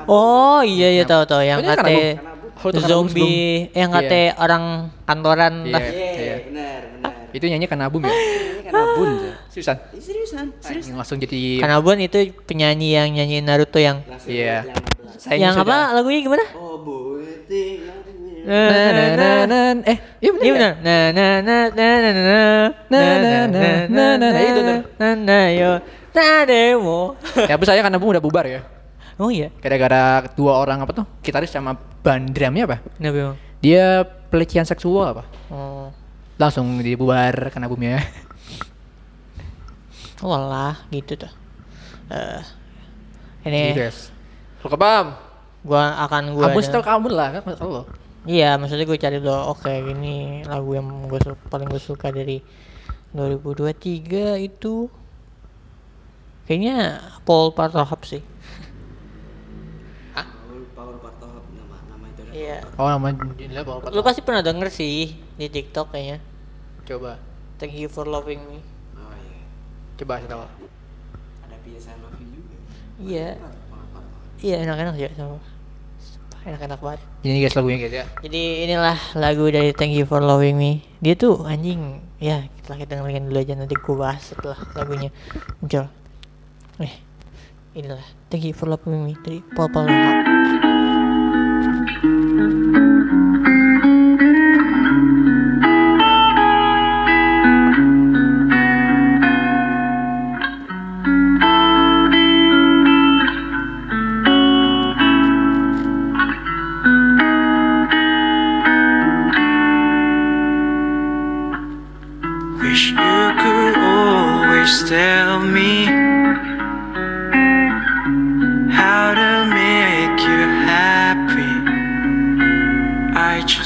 Oh iya iya tahu tahu yang kate Kan. Oh, kan Abu zombie, eh, yang Iya. kate orang kantoran Iya. lah. Iya, Iya. benar, benar. Itu nyanyi kan album ya? Ini kan Abun. Zah. Seriusan? Seriusan, serius. Anjing, langsung jadi Kanabun itu penyanyi yang nyanyi Naruto yang Iya. yang 16. Saya yang sudah- apa lagunya gimana? Oh, butik. Na, Na, na, na, na, na, na. Eh, iya bener. Iya nggak? benar. Na na na na na na na Na, na, na, na, na, na. Itu, tuh. na na yo na demo. Ya, tapi saya kan album udah bubar ya. Oh iya. Gara-gara dua orang apa tuh? Gitaris sama band drumnya apa? Kenapa? Dia pelecehan seksual apa? Oh. Langsung dibubar kan albumnya. Oh lah, gitu tuh. Eh ini guys. Lo kebam. gua akan gua denger- setel kamu lah kan masalah lo. Iya, maksudnya gue cari dulu oke ini lagu yang gue paling gue suka dari 2023 itu kayaknya Paul Partohap sih. Power Part of nama nama itu. ada. Iya. Oh nama judulnya apa? Lu pasti pernah denger sih di TikTok kayaknya. Coba. Thank you for loving me. Oh iya. Coba saya tahu. Ada I Love You juga. Iya. Iya enak-enak juga sama. Enak-enak banget. Ini guys lagunya guys ya. Jadi inilah lagu dari Thank You for Loving Me. Dia tuh anjing. Ya, kita kita dengerin dulu aja nanti gue bahas setelah lagunya muncul. Eh, inilah Thank You for Loving Me dari Paul Paul.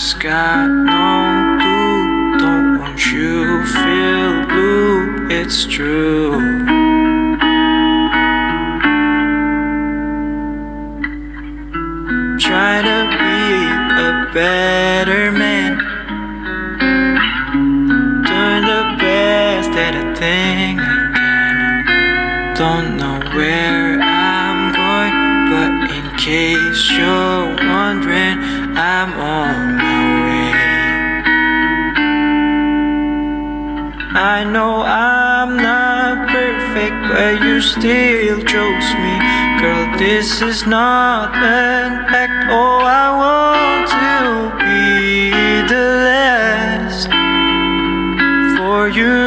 Just got no clue. Don't want you feel blue. It's true. Trying to be a better man. Doing the best at a thing I can. Don't know where but you still chose me. Girl, this is not an act. Oh, I want to be the last for you,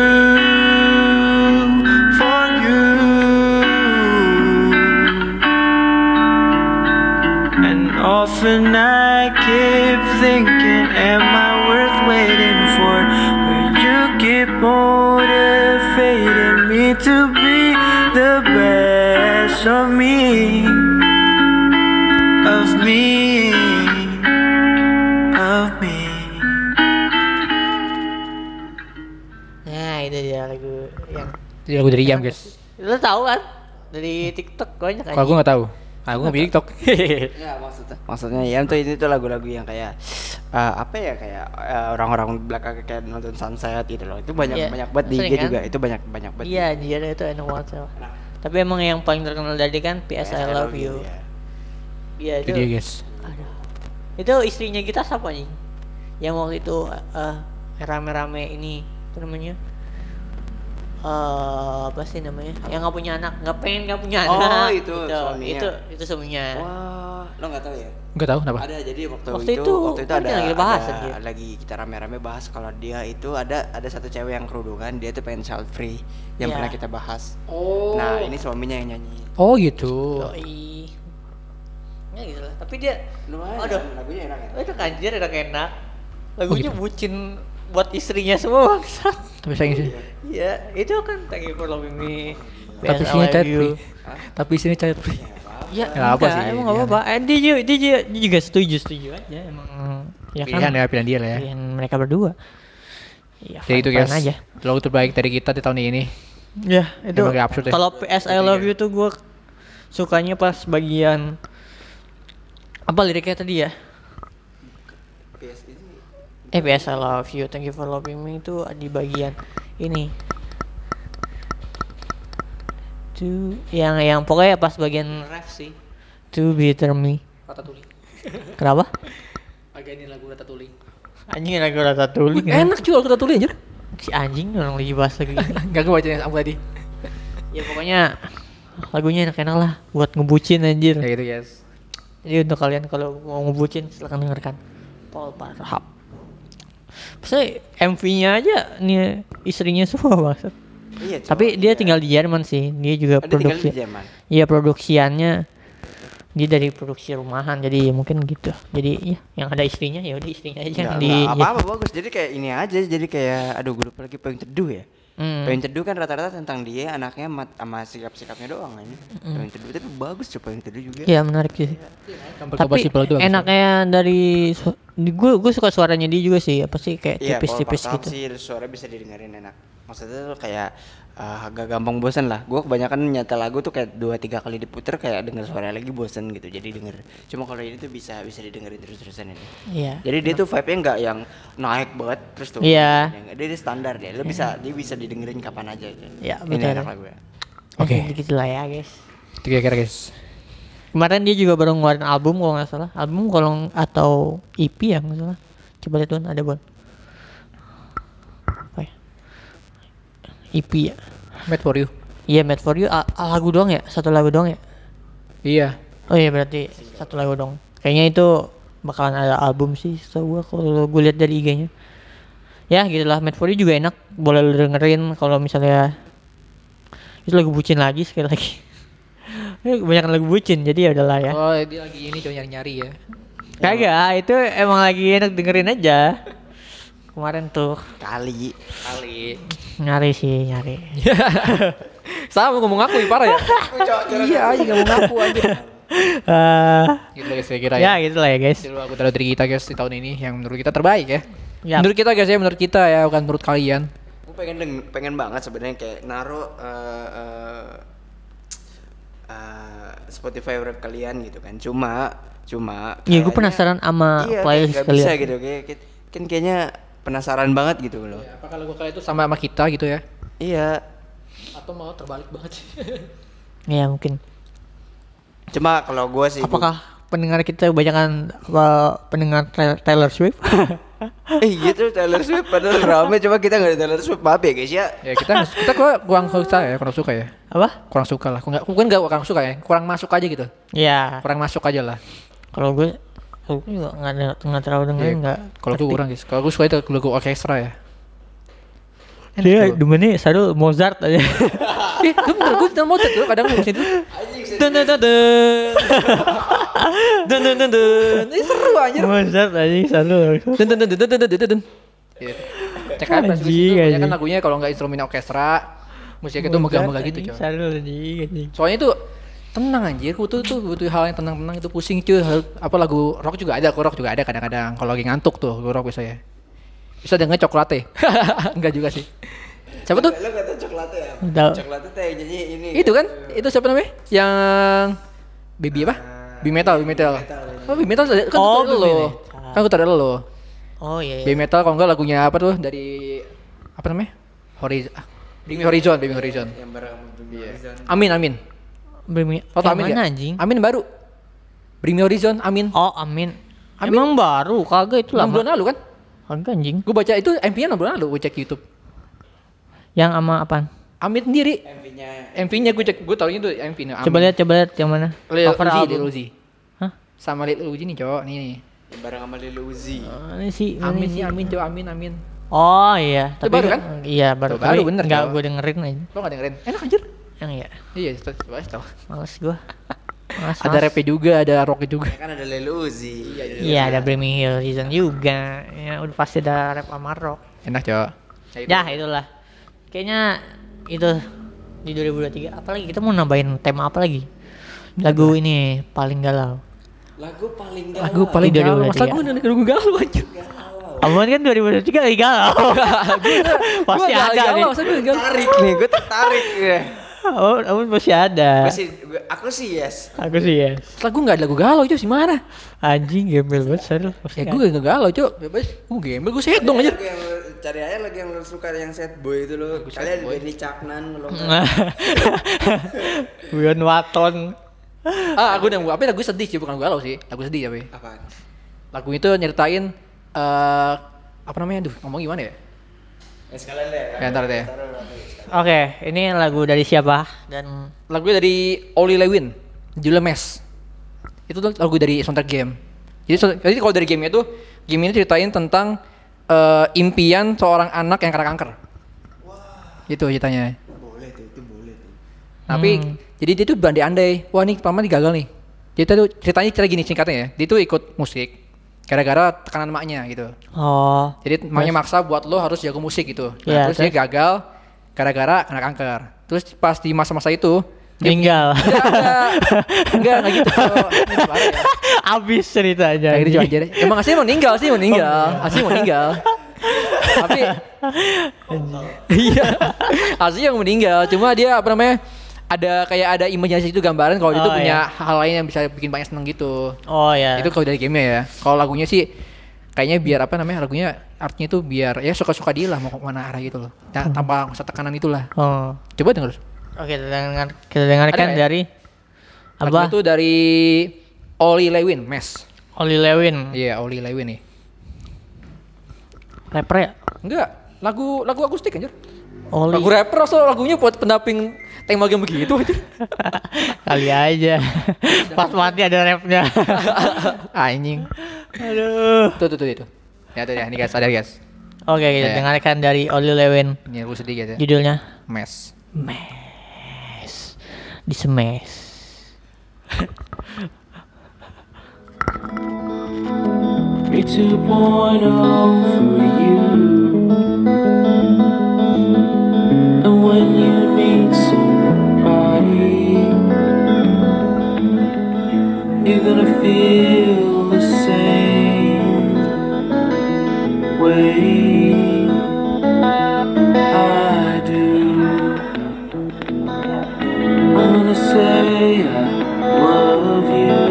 for you. And often I best of me, of me, of me. Nah, itu dia lagu yang Jadi lagu dari Yam guys. Lu tahu kan? Dari TikTok banyak Kalau gue nggak tahu. Ah, gue nggak punya TikTok. Ya maksudnya maksudnya ya tuh ini tuh lagu-lagu yang kayak eh, apa ya kayak eh, orang-orang belakang kayak nonton sunset gitu loh. Itu banyak Iya, banyak banget di IG kan? juga. Itu banyak banyak banget. Iya, dia itu enak banget. Tapi emang yang paling terkenal dari kan PS I Love You. ya. Iya Itu itu. dia guys. Aduh. Itu istrinya kita siapa nih? Yang waktu itu eh rame-rame ini apa namanya? Eh apa sih namanya? Yang nggak punya anak, nggak pengen nggak punya Oh, anak. itu Gitu. suaminya. Itu itu suaminya. Wah, lo nggak tahu ya? Enggak tahu kenapa. Ada jadi waktu, Waktu itu, itu waktu itu kan ada, lagi bahas ada lagi kita rame-rame bahas kalau dia itu ada ada satu cewek yang kerudungan dia tuh pengen child free yang Iya. pernah kita bahas. Oh. Nah ini suaminya yang nyanyi. Oh gitu. Yoi. Ya gitu lah. Tapi dia Lumayan. Aduh. lagunya enak ya. Oh, itu kanjir enak enak. Lagunya bucin buat istrinya semua bangsat. Tapi sayang sih. Iya, itu kan thank you for loving me. Tapi sini you. free. Tapi sini child free. Ya, Ya, apa sih, Emang enggak apa-apa. Eh, dia, juga, dia, juga, dia juga setuju setuju aja emang. Ya Pilihan kan. ya, pilihan dia lah ya. Pilihan mereka berdua. Iya, Jadi itu guys, aja. lagu terbaik dari kita di tahun ini. Ya, itu ya. kalau PS I love you tuh gue sukanya pas bagian apa liriknya tadi ya? Eh I love you, thank you for loving me itu di bagian ini. To yang yang pokoknya pas bagian ref sih. To be me. Ratatouille. Kenapa? Agak ini lagu Ratatouille. Anjing lagu Ratatouille. Enak juga lagu Ratatouille anjir. Si anjing orang lagi bahas lagi. Enggak gue baca yang tadi. ya pokoknya lagunya enak-enak lah buat ngebucin anjir. Ya gitu guys. Jadi untuk kalian kalau mau ngebucin silahkan dengarkan Paul Parhab. Saya MV-nya aja nih istrinya semua banget. Iya, Tapi dia tinggal di Jerman sih. Dia juga ada tinggal produksi. Iya produksiannya dia dari produksi rumahan jadi mungkin gitu. Jadi ya yang ada istrinya ya udah istrinya aja yang di nggak apa-apa bagus. Jadi kayak ini aja. Jadi kayak aduh gue lupa lagi payung teduh ya. Hmm. Payung teduh kan rata-rata tentang dia, anaknya mat- sama sikap-sikapnya doang aja. Payung teduh tapi bagus coba payung teduh juga. Ya menarik sih. Tapi enaknya dari su- di gue gue suka suaranya dia juga sih apa sih kayak Iya, tipis-tipis Paul gitu. Sih suara bisa didengerin enak. Maksudnya tuh kayak uh, agak gampang bosan lah. Gue kebanyakan nyata lagu tuh kayak dua tiga kali diputer kayak denger suara lagi bosan gitu. Jadi denger. Cuma kalau ini tuh bisa bisa didengerin terus-terusan ini. Iya. Jadi dia tuh vibe-nya nggak yang naik banget terus tuh. Iya. Dia, dia standar dia. Lo bisa dia bisa didengerin kapan aja. gitu. Iya, Ini betul. enak lagu ya. Oke. Gitu lah ya guys. Itu kira-kira guys. Kemarin dia juga baru ngeluarin album kalau nggak salah. Album kalau atau EP ya nggak salah. Coba lihat tuh ada bon. Apa ya? EP ya. Made for you. Iya Made for You a- lagu doang ya? Satu lagu doang ya? Iya. Oh iya berarti satu lagu dong. Kayaknya itu bakalan ada album sih setahu gua kalau gue lihat dari IG-nya. Ya gitulah Made for You juga enak. Boleh lu dengerin kalau misalnya itu lagu bucin lagi sekali lagi. Kebanyakan lagu bucin jadi ya udahlah ya. Oh, dia lagi ini coba nyari-nyari ya. Kagak, itu emang lagi enak dengerin aja. Kemarin tuh Kali. Kali. nyari sih nyari. Sama ngomong aku parah ya. iya aja nggak mau ngaku aja. Eh, Gitu guys saya kira ya ya. gitu lah ya guys. Itu lagu dari kita guys di tahun ini yang menurut kita terbaik ya. Ya. Menurut kita guys ya, menurut kita ya bukan menurut kalian. Gue pengen deng- pengen banget sebenarnya kayak naruh eh, eh, eh, Spotify rap kalian gitu kan. Cuma cuma Iya, gue penasaran sama iya, playlist kayak nggak bisa kalian. gitu kayak kayak- kan kayaknya penasaran banget gitu loh. Apakah lagu kalian itu sama sama kita gitu ya? Iya. Atau mau terbalik banget sih? Ya mungkin. Cuma kalau gue sih gua- Apakah pendengar kita kebanyakan pendengar Tay- Taylor Swift? eh gitu Taylor Swift padahal rame cuma kita nggak ada Taylor Swift maaf ya guys ya. ya kita kita kurang, kurang suka ya, kurang suka ya. apa? Kurang suka lah. Nggak, bukan nggak kurang suka ya, kurang masuk aja gitu. Ya, Kurang masuk aja lah. kalau gue gue juga nggak ada nggak terlalu dengerin Iya. nggak. Kalau gue kurang guys. Kalau gue suka itu lagu orkestra ya. Dia demennya selalu Mozart aja. Ih, gue bener, gue bener mau tuh kadang gue itu. Dun dun dun dun. Dun dun dun dun. Ini seru anjir. Mozart aja selalu. Dun dun dun dun dun dun dun dun. Cek aja Anjing, itu banyak kan lagunya kalau nggak instrumen orkestra, musiknya itu megah-megah gitu coy. Selalu anjing anjing. Soalnya itu tenang anjir, gue tuh tuh butuh hal yang tenang-tenang itu pusing cuy. Apa lagu rock juga ada, aku rock juga ada kadang-kadang. Kalau lagi ngantuk tuh, gue rock bisa ya. Bisa denger coklatnya. Enggak juga sih. Siapa tuh? Lo kata ya? Udah. Teh jadi ini. Itu kan? Itu siapa namanya? Yang Baby apa? Baby Metal, Baby Metal. Oh, Baby Metal kan Oh, Baby lo. Kan tutorial lo. Oh iya. Baby Metal kalau enggak lagunya apa tuh dari apa namanya? Horizon. Ah, Bring Me Horizon, Bring Me Horizon. Yang bareng Horizon. Amin, Amin. Bring Lo tau Amin mana anjing? Amin baru. Bring Me Horizon, Amin. Oh, Amin. Amin. Emang baru, kagak itu 6 bulan lama. lalu kan? Kagak anjing. Gue baca itu MV-nya 6 bulan lalu gue cek YouTube. Yang sama apaan? Amin sendiri. MV-nya MV-nya gue cek, gue taruhnya tuh MV-nya Amin. Coba lihat, coba lihat yang mana? Lil Cover Uzi, album. Lil Uzi. Hah? Sama Lil Uzi nih cowok, nih nih. bareng sama Lil Uzi. Oh, ini sih. Amin sih? Amin cowok, Amin, Amin. Oh iya, Itu baru kan? Iya baru. Tuh, baru Tapi bener, Nggak Cok. gue dengerin aja. Lo gak dengerin? Enak anjir. Yang iya, Iya, coba tau. males gue. Mas, ada mas. rapnya juga, ada rocknya juga. Ya kan ada Lil Uzi. Iya ada Blaming Hill season juga. Ya udah pasti ada rap sama rock. Enak, Cok. Ya itulah. Kayaknya itu di 2023. Apalagi kita mau nambahin tema apa lagi? Lagu ini paling galau. Lagu paling Lagu galau. paling Di galau. 2023. Masa gue lagu galau aja. Abang kan 2023 lagi galau. pasti Gua ada galau, nih. gue galau. Tarik nih, gue tertarik ya. Oh, abang pasti ada. Gue sih, gua- aku sih yes. Aku sih ya. Lagu gak ada lagu galau, Cok. Si mana? Anjing gembel banget serius. Ya gue gak galau, Cok. Bebas. Gue gembel, gue sehat dong aja. Yang cari aja lagi yang lu suka yang sad boy itu lo. Kalian boy. Benny Caknan nggak. Wion Waton. Ah, aku udah apa lagu sedih sih, bukan galau sih. Lagu sedih tapi. Apaan? Lagu itu nyeritain eh apa namanya? Aduh, ngomong gimana ya? Ya sekalian deh. Ya, ntar deh. Oke, ini lagu dari siapa? Dan Lagunya dari Oli Lewin, judulnya Mes. Itu tuh lagu dari soundtrack game. Jadi, so- jadi kalau dari game itu, game ini ceritain tentang eh, impian seorang anak yang kena kanker. Itu ceritanya. Boleh tuh, itu boleh tuh. Tapi jadi dia tuh berandai-andai, wah nih paman gagal nih. Dia tuh ceritanya cerita gini singkatnya ya. Dia tuh ikut musik gara-gara tekanan maknya gitu. oh, Jadi maknya maksa buat lo harus jago musik gitu. Nah, Iya, terus dia gagal gara-gara kena kanker. Terus pas di masa-masa itu meninggal. Enggak, enggak, enggak, enggak gitu. Ya. Abis ceritanya. Kayak gitu aja Emang aslinya mau meninggal sih, mau meninggal. Aslinya mau meninggal. Tapi iya, aslinya mau meninggal. Cuma dia apa namanya? Ada kayak ada imajinasi itu gambaran kalau dia tuh Oh, punya iya. hal lain yang bisa bikin banyak seneng gitu. Oh ya. Itu kalau dari gamenya ya. Kalau lagunya sih kayaknya biar apa namanya lagunya artinya tuh biar ya suka-suka dia lah mau ke mana arah gitu loh. Nah, tanpa usah tekanan itulah. Oh. Coba denger. Oke, kita dengar kita dengarkan Ada ya? dari Lagu apa? itu dari Oli Lewin, Mes. Oli Lewin. Iya, Oli Lewin nih. Rapper ya? Enggak, lagu lagu akustik anjir. Oli. Lagu rapper so lagunya buat pendamping tema game begitu aja. Kali aja. Pas mati ada rapnya. Anjing. Aduh. Tuh tuh tuh itu. Ya tuh ya, ini guys, sadar guys. Oke, kita Ya. dengarkan dari Oli Lewin. Ini lagu sedih guys ya. Judulnya Mes. Mes. Di smash. Me 2.0 for you. And when you meet somebody, you're gonna feel way I do. I'm gonna say I love you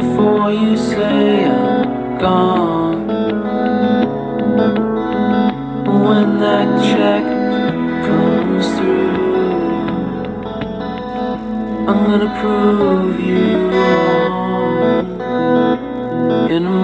before you say I'm gone. When that check comes through, I'm gonna prove you wrong. In a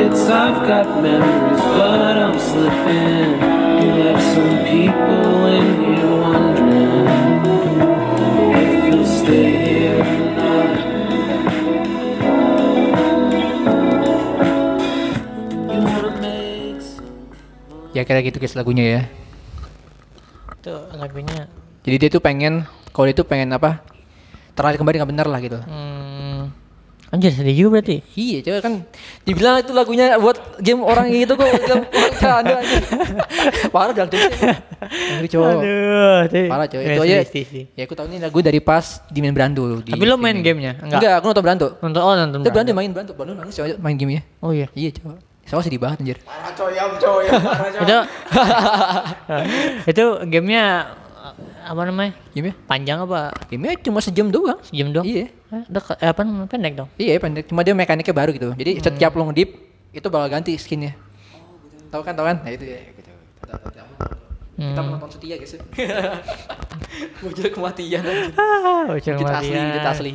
tickets. I've got memories, but I'm slipping. You left some people in here wondering if you'll stay here or not. Ya kira gitu guys lagunya ya. Itu lagunya. Jadi dia tuh pengen kalau dia tuh pengen apa? Terlahir kembali nggak bener lah gitu. Hmm. Anjir sedih juga berarti. Iya, coba kan dibilang itu lagunya buat game orang gitu kok canda aja. Parah jangan tuh. Ngeri cowok. Aduh, Parah cowok. Iya, Itu aja. Ya aku tahu ini lagu dari pas di main Brandu di Tapi lo main gamenya? Enggak. Enggak, aku nonton Brandu. Nonton oh nonton. Itu Brandu Brando. main Brandu, Brandu nangis coy, main gamenya. Oh iya. Iya, coba. Sama sedih banget anjir. Parah coyam coyam, parah coyam. Itu itu gamenya apa namanya? Gamenya? Panjang apa? Gamenya cuma sejam doang. Sejam dong? Iya. Dekat, eh, apa namanya? pendek dong? Iya pendek, cuma dia mekaniknya baru gitu. Jadi setiap lo ngedip itu bakal ganti skinnya. Tahu kan, tahu kan? Nah itu ya gitu. Tahu. Kita Hmm. penonton setia guys. Bocil kematian anjir. Ah, bocor Wujud asli, kematian. wujud asli.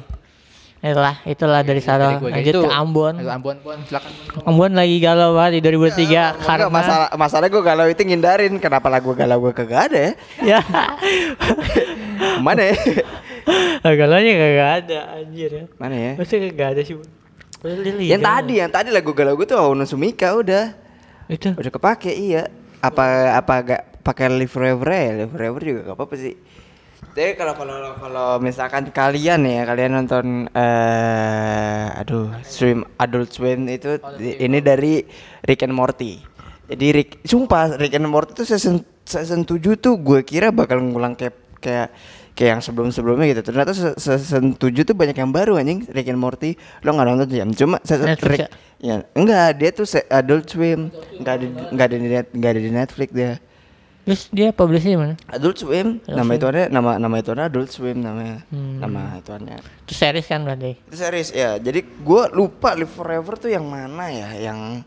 Itulah, itulah dari Saro. Dari gua kayak Lanjut gitu. ke Ambon. Ambon, Ambon, silakan. Ambon lagi galau banget di 2003 karena Enggak, masalah masalah gue galau itu ngindarin. Kenapa lagu galau gue kagak ada ya? ya Mana ya? galaunya kagak ada anjir ya. Mana ya? Masa kagak ada sih? Dia Yang tadi, yang tadi lagu galau gue tuh Ono Sumika udah. Itu. Udah kepake iya. Apa apa agak pakai Live Forever ya? Live Forever juga gak apa-apa sih. Jadi kalau kalau kalau misalkan kalian ya kalian nonton eh aduh Swim Adult Swim itu di- ini dari Rick and Morty. Jadi Rick sumpah Rick and Morty itu season season 7 tuh gue kira bakal ngulang kayak kayak kayak yang sebelum-sebelumnya gitu. Ternyata se- season 7 tuh banyak yang baru anjing Rick and Morty. Lo nggak nonton jam cuma season Netflix Rick ya enggak dia tuh Adult Swim enggak ada enggak ada di net, enggak ada di Netflix dia. Terus dia publishnya mana? Adult Swim, nama itu nama nama itu Adult Swim namanya, Hmm. nama ituannya. Itu series kan berarti. Itu series ya. Jadi gua lupa Live Forever tuh yang mana ya, yang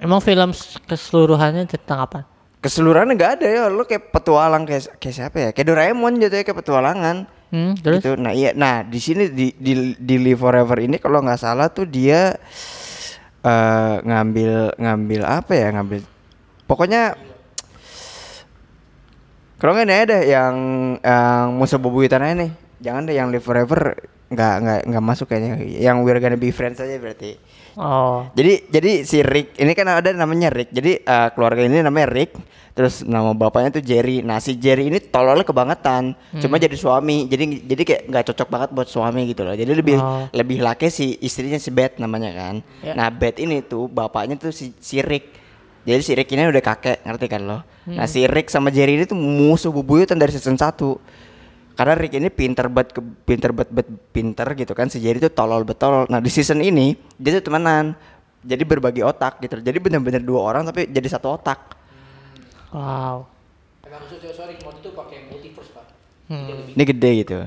Emang film keseluruhannya tentang apa? keseluruhannya nggak ada ya. Lu kayak petualang kayak kayak siapa ya? Kayak Doraemon gitu ya, kayak petualangan. Hmm, terus Gitu. Nah iya, nah di sini di di di Live Forever ini kalau nggak salah tuh dia eh ngambil ngambil apa ya ngambil pokoknya kalau nggak ada yang yang musuh bebuyutan aja nih. Jangan deh yang Live Forever nggak nggak nggak masuk kayaknya. Yang We're Gonna Be Friends aja berarti. Oh, jadi jadi si Rick ini kan ada namanya Rick. Jadi eh, keluarga ini namanya Rick. Terus nama bapaknya tuh Jerry. Nah si Jerry ini tololnya kebangetan. Cuma jadi suami. Jadi jadi kayak nggak cocok banget buat suami gitu loh. Jadi lebih Oh. lebih laki si istrinya si Beth namanya kan. Ya. nah Beth ini tuh bapaknya tuh si, si Rick jadi si Rick ini udah kakek ngerti kan lo? Nah si Rick sama Jerry ini tuh musuh bubuyutan dari season 1 karena Rick ini pinter banget ke pinter banget banget pinter gitu kan. Si Jerry tuh tolol betul nah di season ini dia tuh temenan. Jadi berbagi otak gitu. Jadi bener-bener dua orang tapi jadi satu otak. Wow. Emang sorry, Morty itu pakai multiverse, Pak. Hmm. ini gede gitu.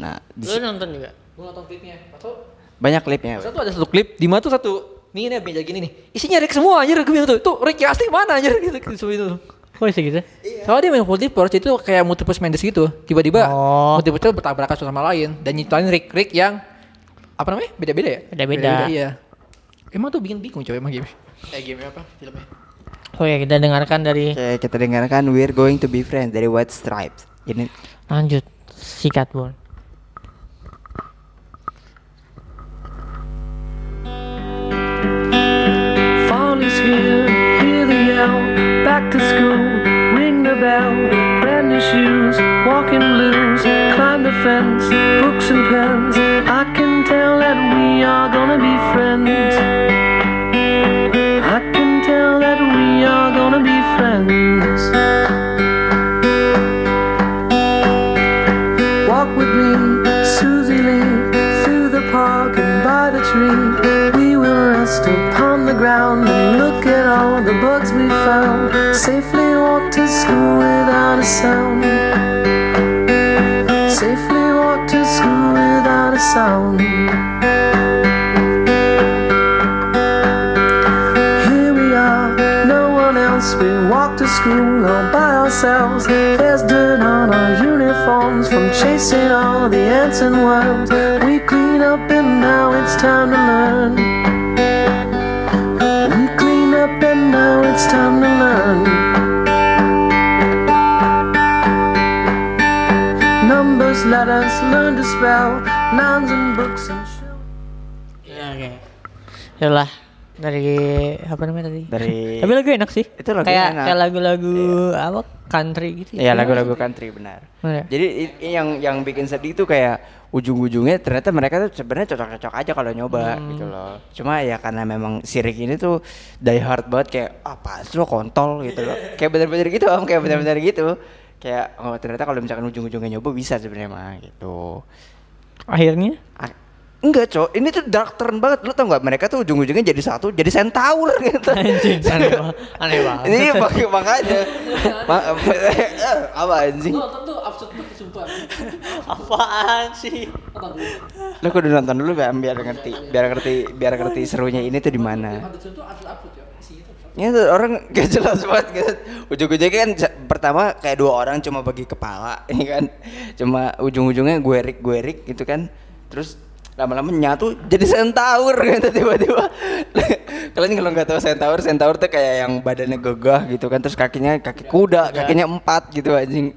Nah di Lu nonton juga? Gue nonton klipnya, atau? Banyak klipnya satu ada satu klip di mana tuh satu nih ini meja gini nih. Isinya Rick semua anjir gue bilang tuh. Tuh Rick yang asli mana anjir? Gitu gitu itu Kok bisa gitu? soalnya dia main multiverse itu kayak multiverse Mendes gitu. Tiba-tiba Oh. multiverse itu bertabrakan satu sama lain. Dan nyiptain Rick Rick yang apa namanya? Beda-beda ya? Beda-beda. iya. Emang tuh bikin bingung coy emang game. Eh game apa? Filmnya? Oh ya kita dengarkan dari Oke, kita dengarkan We're Going to Be Friends dari White Stripes. Ini lanjut. Sikat bun. Back to school, ring the bell. Brand new shoes, walking blues. Climb the fence, books and pens. I can tell that we are gonna be friends. I can tell that we are gonna be friends. Walk with me, Susie Lee, through the park and by the tree. We will rest upon the ground and look at all the bugs we found. Safely walk to school without a sound. Safely walk to school without a sound. Here we are, no one else. We walk to school all by ourselves. There's dirt on our uniforms from chasing all the ants and worms. We clean up and now it's time to learn. We clean up and now it's time spell, nouns and books and show. Ya oke. Yalah dari apa namanya tadi? Dari- Tapi lagu enak sih. Itu lagu kayak enak. kayak lagu-lagu apa country gitu. ya lagu-lagu country benar. Oh, ya. Jadi i- yang yang bikin sedih itu kayak ujung-ujungnya ternyata mereka tuh sebenarnya cocok-cocok aja kalau nyoba gitu loh. Cuma ya karena memang si Rick ini tuh die hard banget kayak apa sih lo kontol gitu loh. kayak bener-bener gitu om, kayak bener-bener gitu. Kayak oh ternyata kalau misalkan ujung-ujungnya nyoba bisa sebenarnya mah gitu. Akhirnya Ah, Enggak, Cok. Ini tuh dark turn banget. Lu tau nggak? Mereka tuh ujung-ujungnya jadi satu, jadi centaur gitu. anjing aneh banget. Aneh banget. Ini pakai makanya. Ma- apa anjing? Lu nonton tuh absurd banget sumpah. Apaan sih? Lu kudu nonton dulu biar, biar ngerti, biar ngerti, biar ngerti serunya ini tuh di mana. Absurd tuh absurd absurd ya. Orang gak jelas banget gitu. Ujung-ujungnya kan pertama kayak dua orang cuma bagi kepala, ini kan. Cuma ujung-ujungnya gue Rick, gue Rick gitu kan. terus lama-lama nyatu jadi centaur gitu tiba-tiba kalian kalau nggak tahu centaur centaur tuh kayak yang badannya gagah gitu kan terus kakinya kaki kuda kakinya empat gitu anjing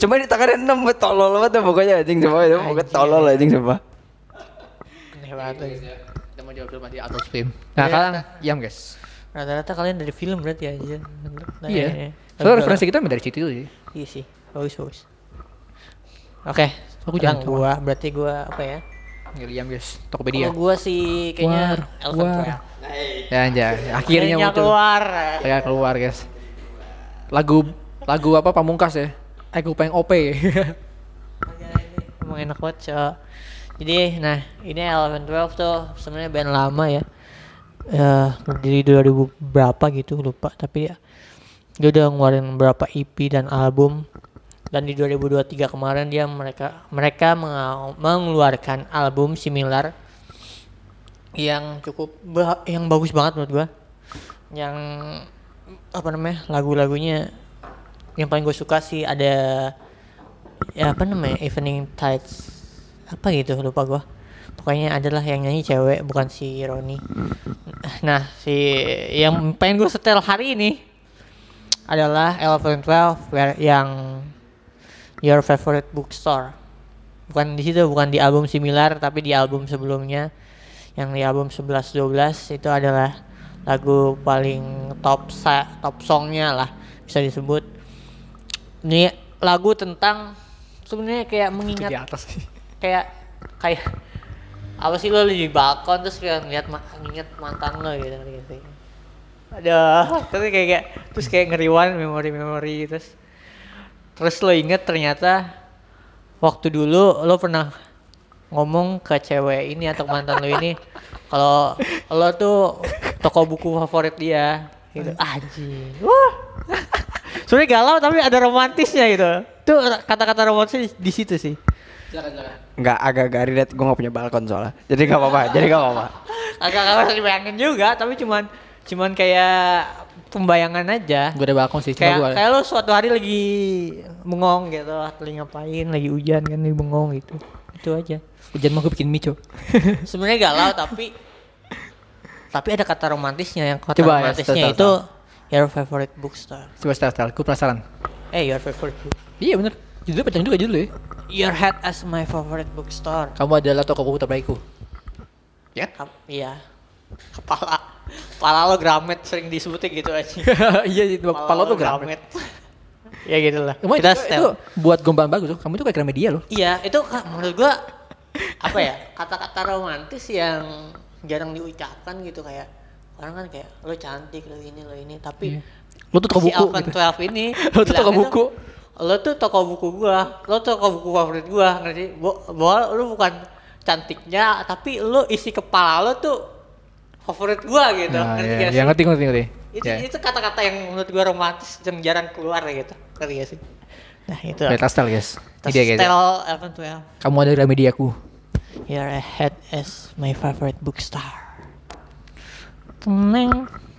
cuma di tangannya enam tolol banget tuh pokoknya anjing coba itu pokoknya tolol anjing coba Aneh banget. lagi. Kita mau jawab film di Adult Swim. Nah, kalian yam guys. Rata-rata kalian dari film berarti aja. Nah, Iya. ini. Soalnya referensi kita dari situ sih. Iya sih. Bagus bagus. Oke. Aku jangan gua berarti gua apa ya? Ngeliam guys. Tokopedia. Kalau gua sih kayaknya Elven. Twelve. Ya anjay, akhirnya muncul. keluar. Ya keluar guys. Lagu lagu apa pamungkas ya? Aku pengen OP. Emang enak banget Cok. Jadi nah ini Eleven Twelve tuh sebenarnya band lama ya. Dari 2000 berapa gitu lupa. Tapi ya dia udah ngeluarin beberapa EP dan album. Dan di 2023 kemarin dia mereka mereka mengeluarkan album similar yang cukup yang bagus banget menurut gua. Yang apa namanya lagu-lagunya. Yang paling gue suka sih ada ya apa namanya evening tides. Apa gitu lupa gua pokoknya adalah yang nyanyi cewek bukan si Roni. Nah si yang pengen gue setel hari ini adalah Eleven Twelve yang Your Favorite Bookstore. Bukan di situ bukan di album similar tapi di album sebelumnya. Yang di album 11 12 itu adalah lagu paling top sa top songnya lah bisa disebut. Ini lagu tentang sebenarnya kayak mengingat di atas sih. kayak kayak apa sih lo di balkon terus kayak ngeliat ma nginget mantan lo gitu gitu aduh terus kayak, kayak terus kayak ngeriwan memori-memori terus terus lo inget ternyata waktu dulu lo pernah ngomong ke cewek ini atau mantan lo ini kalau lo tuh toko buku favorit dia gitu. Anjing. Wah. Sebenarnya galau tapi ada romantisnya gitu. Tuh kata-kata romantisnya di, di situ sih nggak agak agak relate. Gue nggak punya balkon soalnya. Jadi nggak apa-apa jadi nggak apa-apa. Agak agak harus dibayangin juga tapi cuman cuman kayak pembayangan aja. Gue ada balkon sih, cuma kayak gue kayak lo suatu hari lagi bengong gitu lagi ngapain lagi hujan kan lagi bengong gitu. Itu aja. Hujan mau gue bikin mie cok. sebenarnya galau tapi tapi ada kata romantisnya yang kata Coba ya, romantisnya setel, itu your favorite bookstore Coba style style, gue penasaran. eh your favorite book. Iya bener, judulnya panjang juga judulnya. Your head as my favorite bookstore Kamu adalah toko buku terbaikku. Ya? Kap- iya kepala kepala lo gramet sering disebutnya gitu aja iya, itu kepala tuh gramet. ya gitu lah Emang kita itu, setel itu buat gombalan bagus tuh. Kamu itu kayak Gramedia loh. Iya, itu menurut gua apa ya? Kata-kata romantis yang jarang diucapkan gitu kayak orang kan kayak lo cantik lo ini lo ini tapi Iya. Lo tuh toko si buku Alvan gitu. 12 ini Lo tuh toko buku. Lo tuh toko buku gua lo tuh toko buku favorit gua ngerti Bo- bahwa lo bukan cantiknya tapi lo isi kepala lo tuh favorit gua gitu Nah, ngerti iya, gak iya, sih? ngerti ngerti ngerti. itu Ya. itu kata-kata yang menurut gua romantis dan jarang keluar gitu ngerti gak sih nah itu Beta style guys. Dia guys. Stel Elven 12 Kamu ada Gramediaku. Your head is my favorite. Teneng. Collecting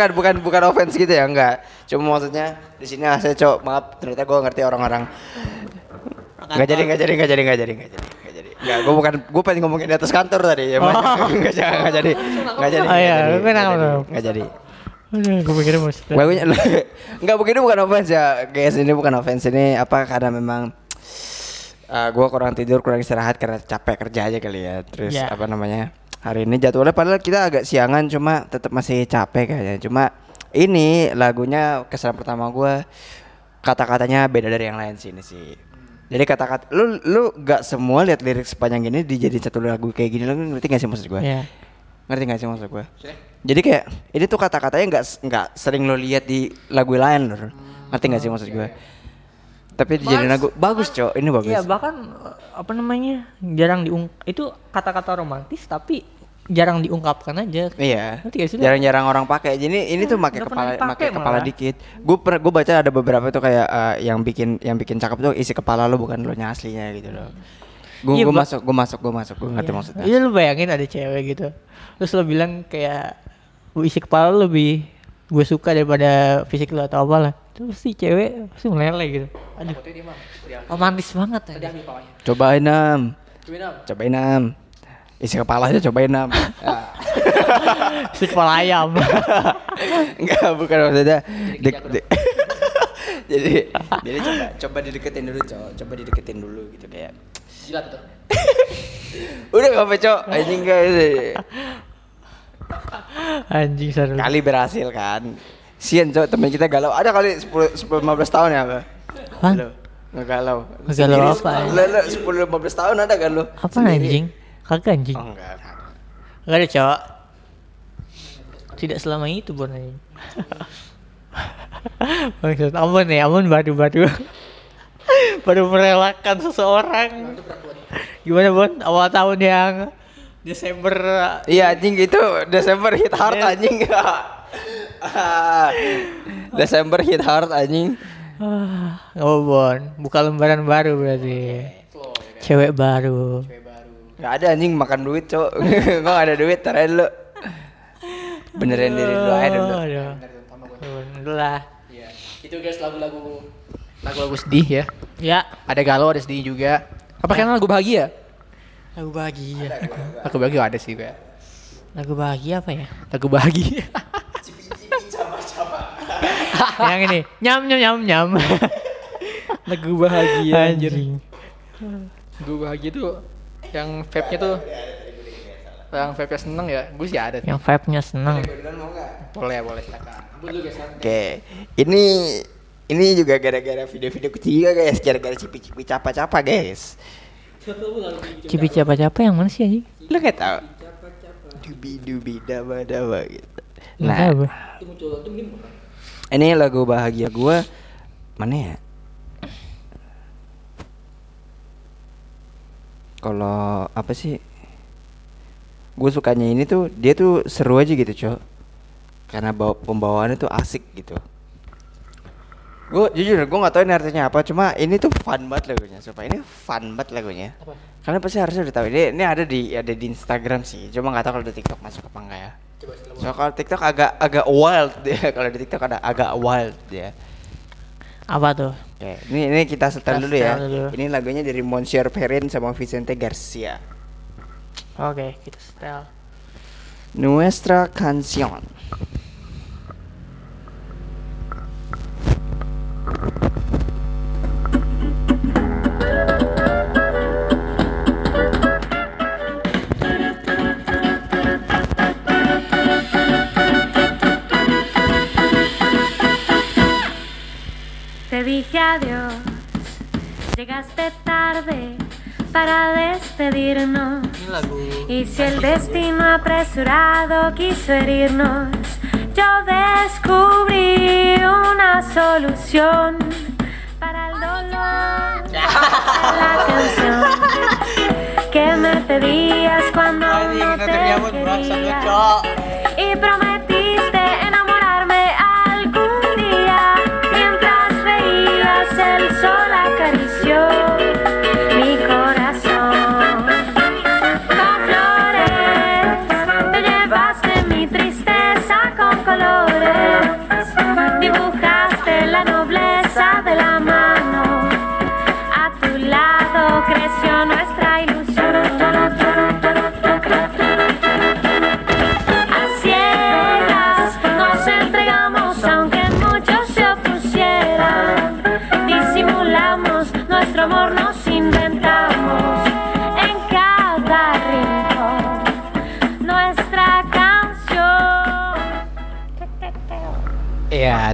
bukan bukan bukan offense gitu ya enggak. Cuma maksudnya di sini saya cok maaf ternyata gua ngerti orang-orang. Enggak jadi enggak jadi enggak jadi enggak jadi enggak jadi enggak jadi. Enggak, gua bukan gua pengen ngomongin di atas kantor tadi ya. Enggak jadi enggak jadi. Enggak jadi. Oh iya, nggak jadi, nggak jadi, lu? Enggak jadi. Aduh, gue Gue punya Enggak begini bukan offense ya Guys ini bukan offense Ini apa karena memang uh, Gue kurang tidur kurang istirahat Karena capek kerja aja kali ya Terus Ya. apa namanya Hari ini jadwalnya padahal kita agak siangan Cuma tetap masih capek kayaknya Cuma ini lagunya kesan pertama gue Kata-katanya beda dari yang lain sih ini sih jadi kata-kata lu lu gak semua lihat lirik sepanjang gini dijadiin satu lagu kayak gini lu ngerti gak sih maksud gue? Iya. Ngerti gak sih maksud gue? Jadi kayak ini tuh kata-katanya nggak nggak sering lo lihat di lagu lain loh. Ngerti gak sih maksud gue? Tapi dijadiin lagu bagus, Cok. Ini bagus. Iya, bahkan apa namanya? jarang diung itu kata-kata romantis tapi jarang diungkapkan aja. Iya. Jarang-jarang orang pakai. Jadi ini tuh Hmm, pakai kepala pakai kepala dikit. Gue per gue baca ada beberapa tuh kayak eh, yang bikin yang bikin cakep tuh isi kepala lo bukan lo nya aslinya gitu loh. Gue Iya, gue masuk gue masuk gue masuk gue ngerti maksudnya. Iya lu bayangin ada cewek gitu. Terus lo bilang kayak "Gua isi kepala lu lebih gue suka daripada fisik lu atau apalah. Terus si cewek pasti meleleh gitu. Aduh, romantis banget ya. Cobain nam. Cobain nam. Isi kepala aja cobain nam. Ya. Si kepala ayam. Enggak, bukan maksudnya. Dek, dek. jadi jadi coba coba dideketin dulu, Cok. Coba dideketin dulu gitu kayak. Jilat tuh. Udah gak apa, Cok? Anjing guys. Anjing seru. Kali berhasil kan. Sian, Cok, temen kita galau. Ada kali 10 10 15 tahun ya? Apaan? Halo. Ngegalau. Ngegalau apa? Lo, lo 10 15 tahun ada kan lo? Apa Sendiri. anjing? Kagak anjing. Oh, enggak. enggak. Gak ada cowok. Tidak selama itu Bon anjing. Maksud amun ya, amun baru-baru baru merelakan seseorang. Gimana Bon? Awal tahun yang Desember Iya anjing itu Desember hit hard anjing. Desember hit hard anjing. ah, oh Bon, buka lembaran baru berarti. Cewek baru. Gak ada anjing makan duit, Cok. Gua gak ada duit, tarain lu. Benerin diri dulu aja dulu. Udah lah. Iya. Itu guys lagu-lagu lagu-lagu sedih ya. Ya, Ada galau, ada sedih juga. Apa kan lagu bahagia? Lagu bahagia. Lagu bahagia ada sih gue. Lagu bahagia apa ya? Lagu bahagia. yang ini nyam nyam nyam nyam lagu bahagia anjir. Lagu bahagia tuh yang vape-nya tuh yang vape-nya seneng ya. Gue sih ada. yang vibe nya seneng Boleh, boleh silakan. Oke, ini ini juga gara-gara video-video kecil juga guys, gara-gara cipi-cipi capa-capa guys. Cipi siapa siapa yang mana sih anjing Lu gak tau? Dubi-dubi daba-daba gitu. Nggak Nah, tahu gue. ini lagu bahagia gua mana ya? Kalau apa sih? Gue sukanya ini tuh dia tuh seru aja gitu, Cok. Karena bawa pembawaannya tuh asik gitu. Gue jujur gue nggak tahu ini artinya apa, cuma ini tuh fun banget lagunya. Supaya ini fun banget lagunya. Kalian pasti harusnya udah tahu. Ini ini ada di ada di Instagram sih. Cuma nggak tahu kalau di TikTok masuk apa enggak ya. So kalau TikTok agak agak wild dia. Kalau di TikTok ada agak wild dia. apa tuh Oke, ini ini kita setel dulu ya. dulu. Ini lagunya dari Monsieur Perrin sama Vicente Garcia. oke kita setel Nuestra canción. Te dije adiós, llegaste tarde para despedirnos. Y si el destino apresurado quiso herirnos, yo descubrí una solución para el dolor. La canción que me pedías cuando no te quería. y prometiste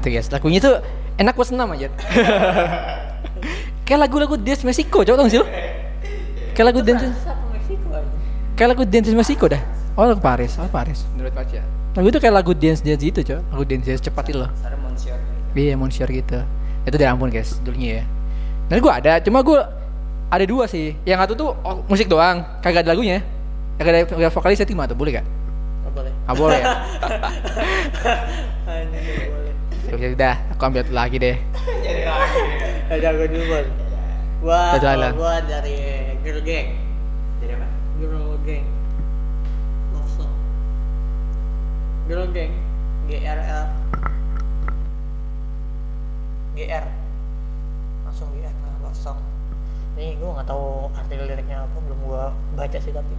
Iya, itu guys. Lagunya tuh enak buat senam aja. Kayak lagu-lagu dance Meksiko, coba dong sih lo. Kayak lagu dance Kayak lagu dance Meksiko dah. Oh, lagu Paris, oh Paris. Menurut baca. Lagu itu kayak lagu dance dance gitu, coba. Lagu dance dance cepat itu loh. Monsieur. Iya, Monsieur gitu. Itu dari ampun guys, dulunya ya. Dan gua ada, cuma gua ada dua sih. Yang satu tuh oh, musik doang, kagak ada lagunya. Kagak ada, vokalisnya Tima tuh, boleh gak? Nggak boleh. Ah boleh ya. Ya udah, aku ambil lagi deh. Ada gue dulu Bon. Gua, Satu kalau island. gua dari Girl Gang. Jadi apa? Girl Gang. Love song. Girl Gang. GRL. GR. Langsung GR nah, love song. Ini gua nggak tahu arti liriknya apa, belum gua baca sih tapi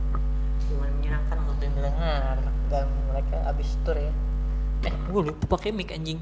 cuma menyenangkan untuk didengar dan mereka abis tour ya. Eh, gua lupa pakai mic anjing.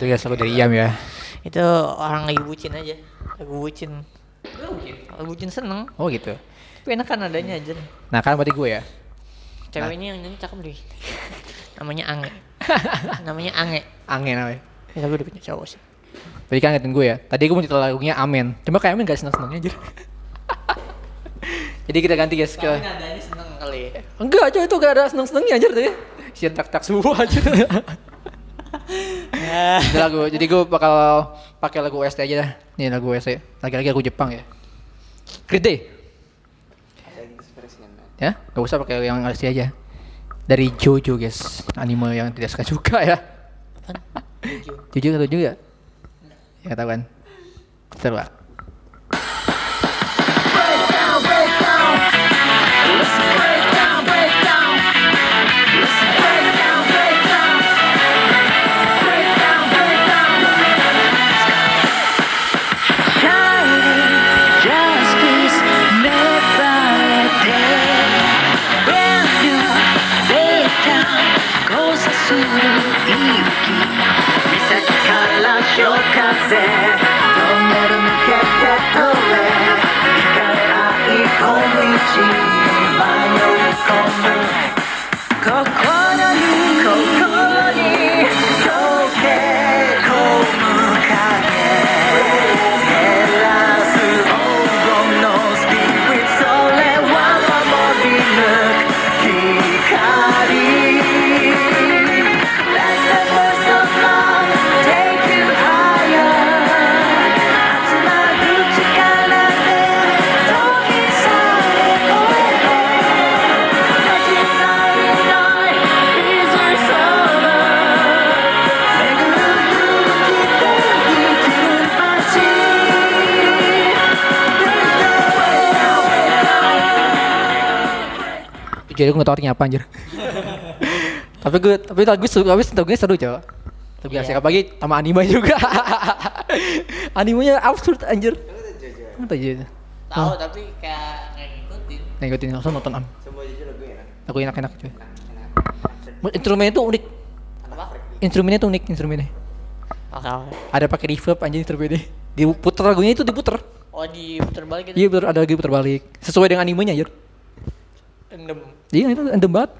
Ya itu guys lagu dari Iam ya. Itu orang lagi bucin aja. Lagu bucin. Lagu bucin seneng. Oh gitu. Tapi enak kan adanya aja. Nah kan berarti gue ya. Ceweknya yang nyanyi cakep deh. Namanya Ange. Namanya Ange. Angin namanya. Ya tapi udah punya cowok sih. Tadi kan ngatain gue ya. Tadi gue mau cerita lagunya Amen. Cuma kayak Amen gak seneng-senengnya aja. Jadi kita ganti guys ke nadanya seneng kali. Enggak aja itu gak ada seneng-senengnya aja tuh ya. Si tak-tak semua aja. Ini lagu, jadi gue bakal pakai lagu OST aja dah. Nih lagu OST. Lagi-lagi lagu Jepang ya. Man. Ya, gak usah pakai yang asli aja. Dari Jojo guys, anime yang tidak suka juga ya. Jojo atau juga? Ya tahu kan. Coba. Jadi gue nggak tahu artinya apa anjir. Tapi gue tapi lagu seru tapi lagunya seru cowok. Tapi Iya. asik apalagi sama anime juga. Animenya absurd anjir. Tahu aja Tahu tapi kayak ngikutin. Nah, ikutin langsung nonton am. Semua jujur lagu enak. lagu enak-enak cuy. Enak. instrumennya tuh unik. Apa? instrumennya tuh unik instrumennya. Oke, oke. ada pakai reverb anjir instrumennya. Diputer lagunya itu diputer. Oh di putar balik gitu. iya betul ada lagi puter balik. Sesuai dengan animenya anjir Endem. iya itu endem banget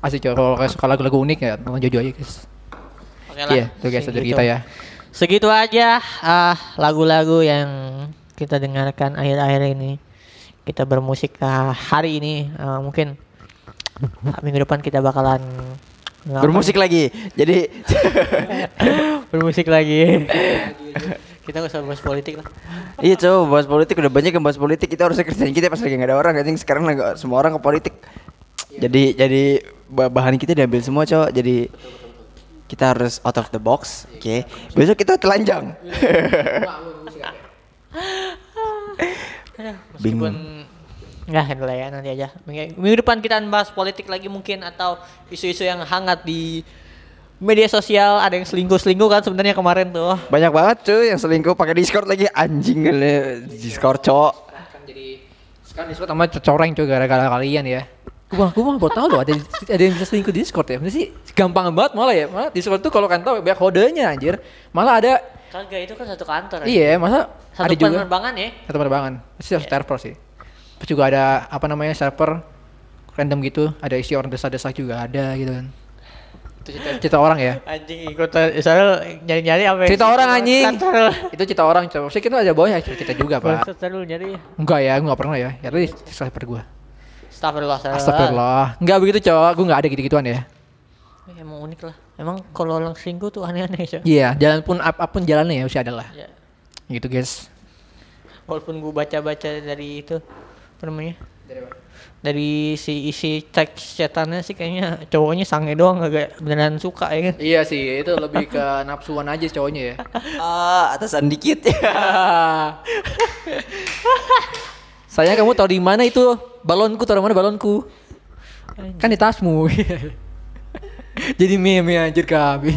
asik coy kalau kayak suka lagu-lagu unik ya nonton Jojo aja guys Oke lah. iya itu guys dari kita ya Segitu aja ah lagu-lagu yang kita dengarkan akhir-akhir ini. Kita bermusik ah, hari ini Ah, mungkin minggu depan kita bakalan Bermusik lagi. Jadi bermusik lagi. kita nggak usah bahas politik lah. Iya coba bahas politik udah banyak yang bahas politik kita harusnya kerjain kita pas lagi nggak ada orang anjing sekarang lagi semua orang ke politik. Jadi jadi ba- bahan kita diambil semua cowok jadi kita harus out of the box. Oke. Besok kita telanjang. Meskipun nggak handle ya nanti aja. Minggu depan kita bahas politik lagi mungkin atau isu-isu yang hangat di media sosial. Ada yang selingkuh-selingkuh kan sebenarnya kemarin tuh. Banyak banget cuy yang selingkuh pakai Discord lagi anjing le. Discord cowok. kan jadi sekarang Discord sama coreng coy gara-gara kalian ya gua gua mah baru tahu loh ada ada yang bisa selingkuh di Discord ya Maksudnya sih gampang banget malah ya malah Discord tuh kalau kan tahu banyak kodenya anjir malah ada Kagak itu kan satu kantor. iya masa Satu ada juga penerbangan ya. satu penerbangan pasti harus server sih terus juga ada apa namanya server random gitu ada isi orang desa-desa juga ada gitu kan itu cerita, cerita orang ya? Anjing ikut soalnya nyari-nyari apa cerita orang anjing. itu cerita orang coba sih kita ada bawahnya cerita juga pak. Lu nyari. Enggak ya gue nggak pernah ya. Ya itu server gue Astagfirullah astagfirullah. Astagfirullah. Enggak begitu cowok. Gue nggak ada gitu-gituan ya. Eh, Emang unik lah. Emang kalau orang selingkuh tuh aneh-aneh ya Iya jalan pun apa pun jalannya ya Mesti ada lah. Ya. Gitu guys. Walaupun gue baca-baca dari itu Apa namanya? Dari si isi teks chatannya sih kayaknya cowoknya sange doang agak beneran suka ya kan? Iya sih itu lebih ke nafsuan aja cowoknya ya. Ah, atasan dikit. Ya. Sayang kamu tahu di mana itu? Balonku taruh mana balonku? Kan di tasmu Jadi meme anjir kami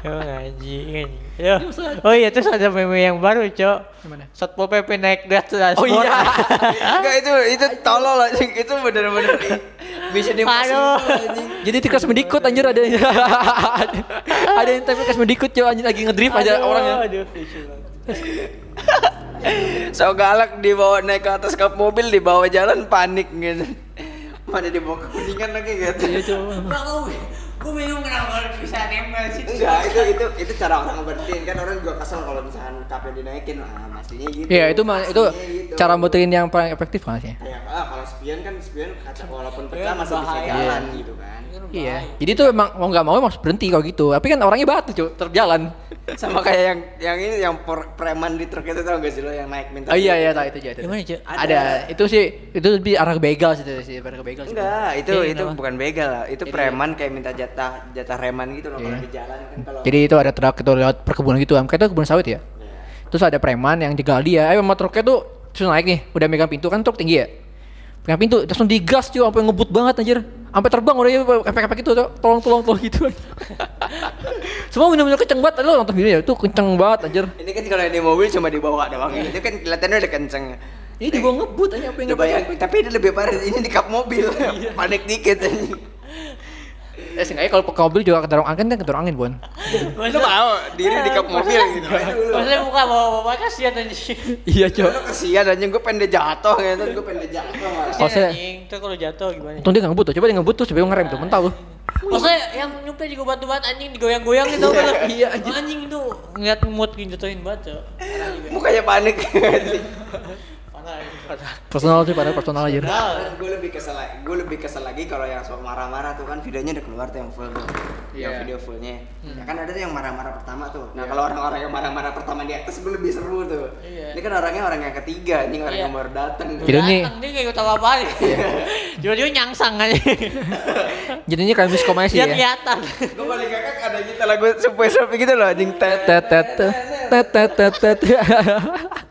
Emang anjing anjing. Yo. Oh iya terus ada meme yang baru cok Gimana? Satpol PP naik dashboard Oh iya Enggak itu itu tolol anjing. Itu bener-bener bisa anjing. Jadi kelas mendikut anjir ada Ada yang tapi kelas mendikut cowok anjir lagi ngedrift aja orangnya Aduh. So galak dibawa naik ke atas kap mobil dibawa jalan panik gitu. Mana dibawa ke kuningan lagi gitu. Iya cowok Gue bingung kenapa bisa nempel sih. Enggak, itu itu itu cara orang ngeberhentiin kan orang juga kesel kalau misalkan kapnya dinaikin. Ah, pastinya gitu. Iya itu mah itu gitu. cara betuin yang paling efektif kan sih ah, kalau spion kan spion kaca walaupun pecah masih bisa jalan gitu kan. Iya. Jadi itu emang mau nggak mau emang harus berhenti kalau gitu. Tapi kan orangnya batu cuy, tetap jalan. Sama kayak yang yang ini yang per- preman di truk itu tau gak sih lo yang naik minta Oh iya iya duit tahu gitu. itu jadi. Gimana cok? Ada. Itu sih itu lebih arah ke begal sih itu sih, arah ke begal sih. Enggak, itu Iya, itu kenapa? bukan begal lah. Itu Jadi- preman kayak minta jatah jatah reman gitu loh kalau Iya. di jalan kan kalau Jadi itu ada truk itu lewat perkebunan gitu, kayak itu kebun sawit ya. Terus ada preman yang digal dia, eh sama truknya tuh terus naik nih, udah megang pintu kan truk tinggi ya. Pegang pintu, langsung digas cuy, sampai ngebut banget anjir. Sampai terbang udah ya efek-efek itu tuh, tolong tolong tolong gitu. Semua bener-bener kenceng banget, lo nonton video ya, itu kenceng banget anjir. Ini kan kalau di mobil cuma dibawa doang. Itu kan kelihatannya udah kenceng. Ini dibawa ngebut aja apa yang bayang, tapi ini lebih parah. Ini di kap mobil. Iya. Panik dikit anjing. Eh seenggaknya kalau ke mobil juga kedorong angin kan kedorong angin, Bon. Lu mau diri di kap mobil gitu. Maksudnya muka bawa bawa kasihan anjing. iya, Cok. Lu kesian anjing gue dia jatuh gitu. Gue dia jatuh malah. Oh, saya- anjing. Terus kalau jatuh gimana? Untung dia nggak ngebut tuh, coba dia ngebut tuh sebelum ngerem tuh, mental tuh. Maksudnya yang nyumpet juga batu banget anjing digoyang-goyang gitu kan. Iya, anjing. Anjing itu ngeliat mood jatuhin banget cok. Parah juga. Mukanya panik. Anjing. Personal sih, pada personal aja. gue lebih kesel lagi, gue lebih kesel lagi kalau yang soal marah-marah tuh kan videonya udah keluar tuh yang full tuh, yang Iya. video fullnya. Ya kan ada tuh yang marah-marah pertama tuh. Nah kalau orang-orang yang marah-marah pertama di atas gue lebih seru tuh. Iya. Ini kan orangnya orang yang ketiga, ini orang Iya. yang baru datang. Jadi nih- Datang, dia kayak ikut apa apa Tiba-tiba nyangsang aja. Jadinya kayak miskom aja sih ya. kelihatan. gue paling kakak ada kita lagu supaya selfie gitu loh, anjing tet Tet tet tet tet tet tet tet.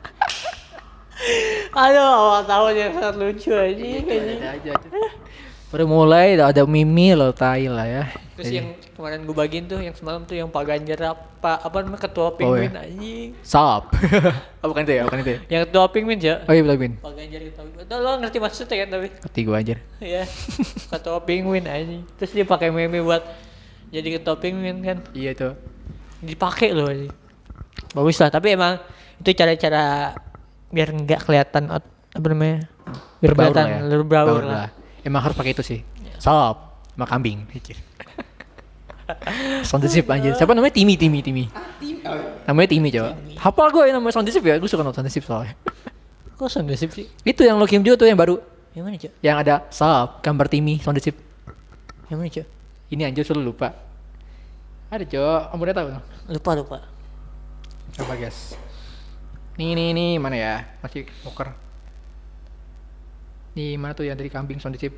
Aduh, awal tahun yang sangat lucu Iya, anjing. anjing. Ada aja. Udah mulai ada, ada Mimi lo tai lah ya. Terus Jadi, yang kemarin gue bagiin tuh yang semalam tuh yang Pak Ganjar apa apa namanya ketua Oh, Penguin iya. anjing. Sop. oh, bukan itu ya, bukan itu. Ya. Yang ketua Penguin ya. Oh iya betul Bin. Pak Ganjar ketua Penguin. Lo ngerti maksudnya kan tapi Ngerti gua anjir. Iya. ketua Penguin anjing. Terus dia pakai meme buat jadi ketua Penguin kan. Iya tuh. Dipakai loh anjing. Bagus lah, tapi emang itu cara-cara biar nggak kelihatan ot- apa namanya? Biar Berbaur kelihatan lah ya. berbaur Berbaur lah. Emang harus pakai itu sih. Sop sama kambing. Anjir. Sound the Zip anjir. Siapa namanya? Timi, Timi, Timi. Namanya Timi coba. Hafal gue ya namanya Sound the Zip ya. Gue suka nonton Sound the Zip soalnya. Kok sound sip sih? itu yang lo Kim Jo tuh yang baru. Yang mana, Cok? Yang ada Sop, gambar Timi, Sound the Zip. Yang mana, Cok? Ini anjir selalu lupa. Ada cok, kamu udah tahu? Lupa, lupa. Coba guys. Nih nih nih mana ya? Masih poker. Nih mana tuh yang dari kambing sound chip?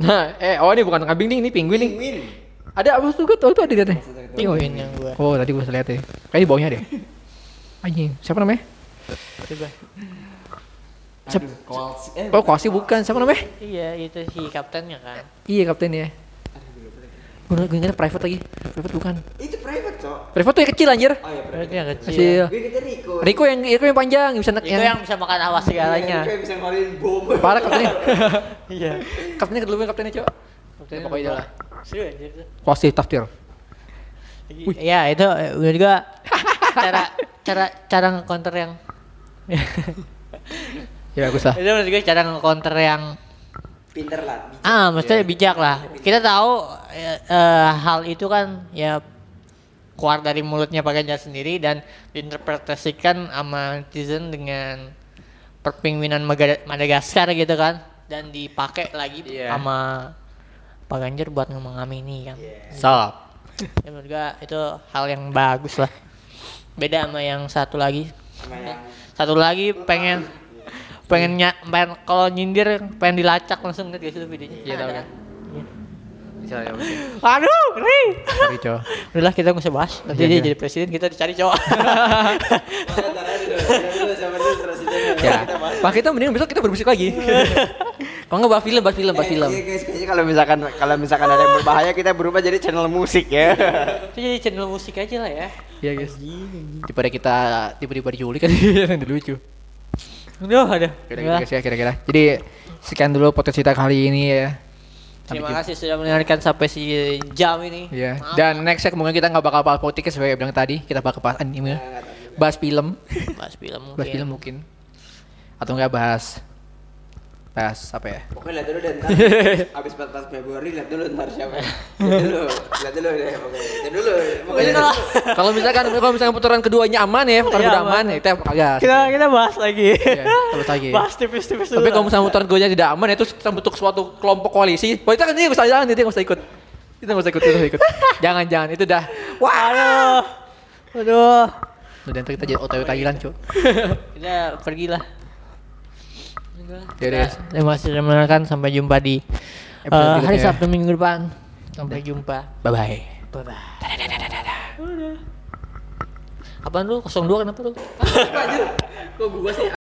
Nah, eh oh ini bukan kambing nih, ini penguin nih. Penguin. Ada apa tuh? Gue tuh ada di Penguin yang gua. Oh tadi gue lihat ya. Kayaknya baunya deh. Anjing, siapa namanya? Coba. Aduh, Koals. Eh, Oh Kosi bukan, siapa namanya? Iya, itu si kaptennya kan. Iya kapten ya. Gue gue ingat private lagi. Private bukan. itu private, Cok. Private tuh yang kecil anjir. Oh iya, private. Berarti yang kecil. Masih Gue Rico. Rico yang Rico yang panjang yang bisa Itu yang bisa makan awas segalanya. Rico yang bisa ngeluarin bom. parah kaptennya. Iya. kaptennya kedua kaptennya cok. Kaptennya pokoknya lah. Seru anjir tuh. Kosi tafsir. Iya, itu eh, gue juga cara cara cara nge-counter yang Ya bagus lah. itu menurut gue cara nge-counter yang Pinter lah. bijak. ah maksudnya bijak lah kita tahu eh, eh, hal itu kan ya keluar dari mulutnya Pak Ganjar sendiri dan diinterpretasikan sama netizen dengan perpingwinan Maga- Madagaskar gitu kan dan dipakai lagi Iya. sama Pak Ganjar buat mengamini kan Sop. ya menurut gua itu hal yang bagus lah beda sama yang satu lagi Sama yang satu lagi pengen pengen ny pengen kalau nyindir pengen dilacak langsung guys itu videonya Iya, Ada. kan. Bisa ya. oke. aduh ngeri Sorry cok. udahlah kita nggak usah bahas nanti Iya, dia iya. jadi presiden kita dicari cowok. Ya. Pak kita mending besok kita bermusik lagi. Kalau nggak bahas film, bahas film, bahas Eh, film. Iya guys, kayaknya kalau misalkan kalau misalkan ada yang berbahaya kita berubah jadi channel musik ya. itu jadi channel musik aja lah ya Iya guys. Daripada kita tiba-tiba diculik kan yang lucu. Udah ada Kira-kira ya kira-kira. Jadi sekian dulu podcast kita kali ini ya. terima kasih sudah mendengarkan sampai si jam ini Iya. Maaf. Dan next ya kemungkinan kita nggak bakal bahas politik sebagai bilang tadi. Kita bakal bahas anime. Bahas film. bahas film mungkin Bahas film mungkin. Atau enggak bahas bahas apa ya? Pokoknya lihat dulu deh ntar. Abis 14 Februari lihat dulu ntar siapa. Lihat dulu, lihat dulu deh pokoknya. Lihat dulu. Pokoknya lihat dulu. kalau misalkan kalau misalkan putaran keduanya aman ya, putaran Iya, kedua aman. ya, kita agak. kita kita bahas lagi Iya, terus lagi. bahas tipis-tipis dulu Tapi kalau misalnya putaran keduanya tidak aman ya, itu kita bentuk suatu kelompok koalisi. Wah, itu kan ini usah jalan, itu nggak usah ikut. Itu nggak usah ikut, usah ikut. jangan jangan, itu dah. Wah, aduh aduh udah ntar kita jadi otw Thailand, cuy. kita pergilah Ya udah, guys. terima kasih sudah mendengarkan sampai jumpa di Episode eh, hari. Sabtu minggu depan sampai jumpa Bye bye. bye bye Apaan lu? 02 kenapa lu? Kok gua sih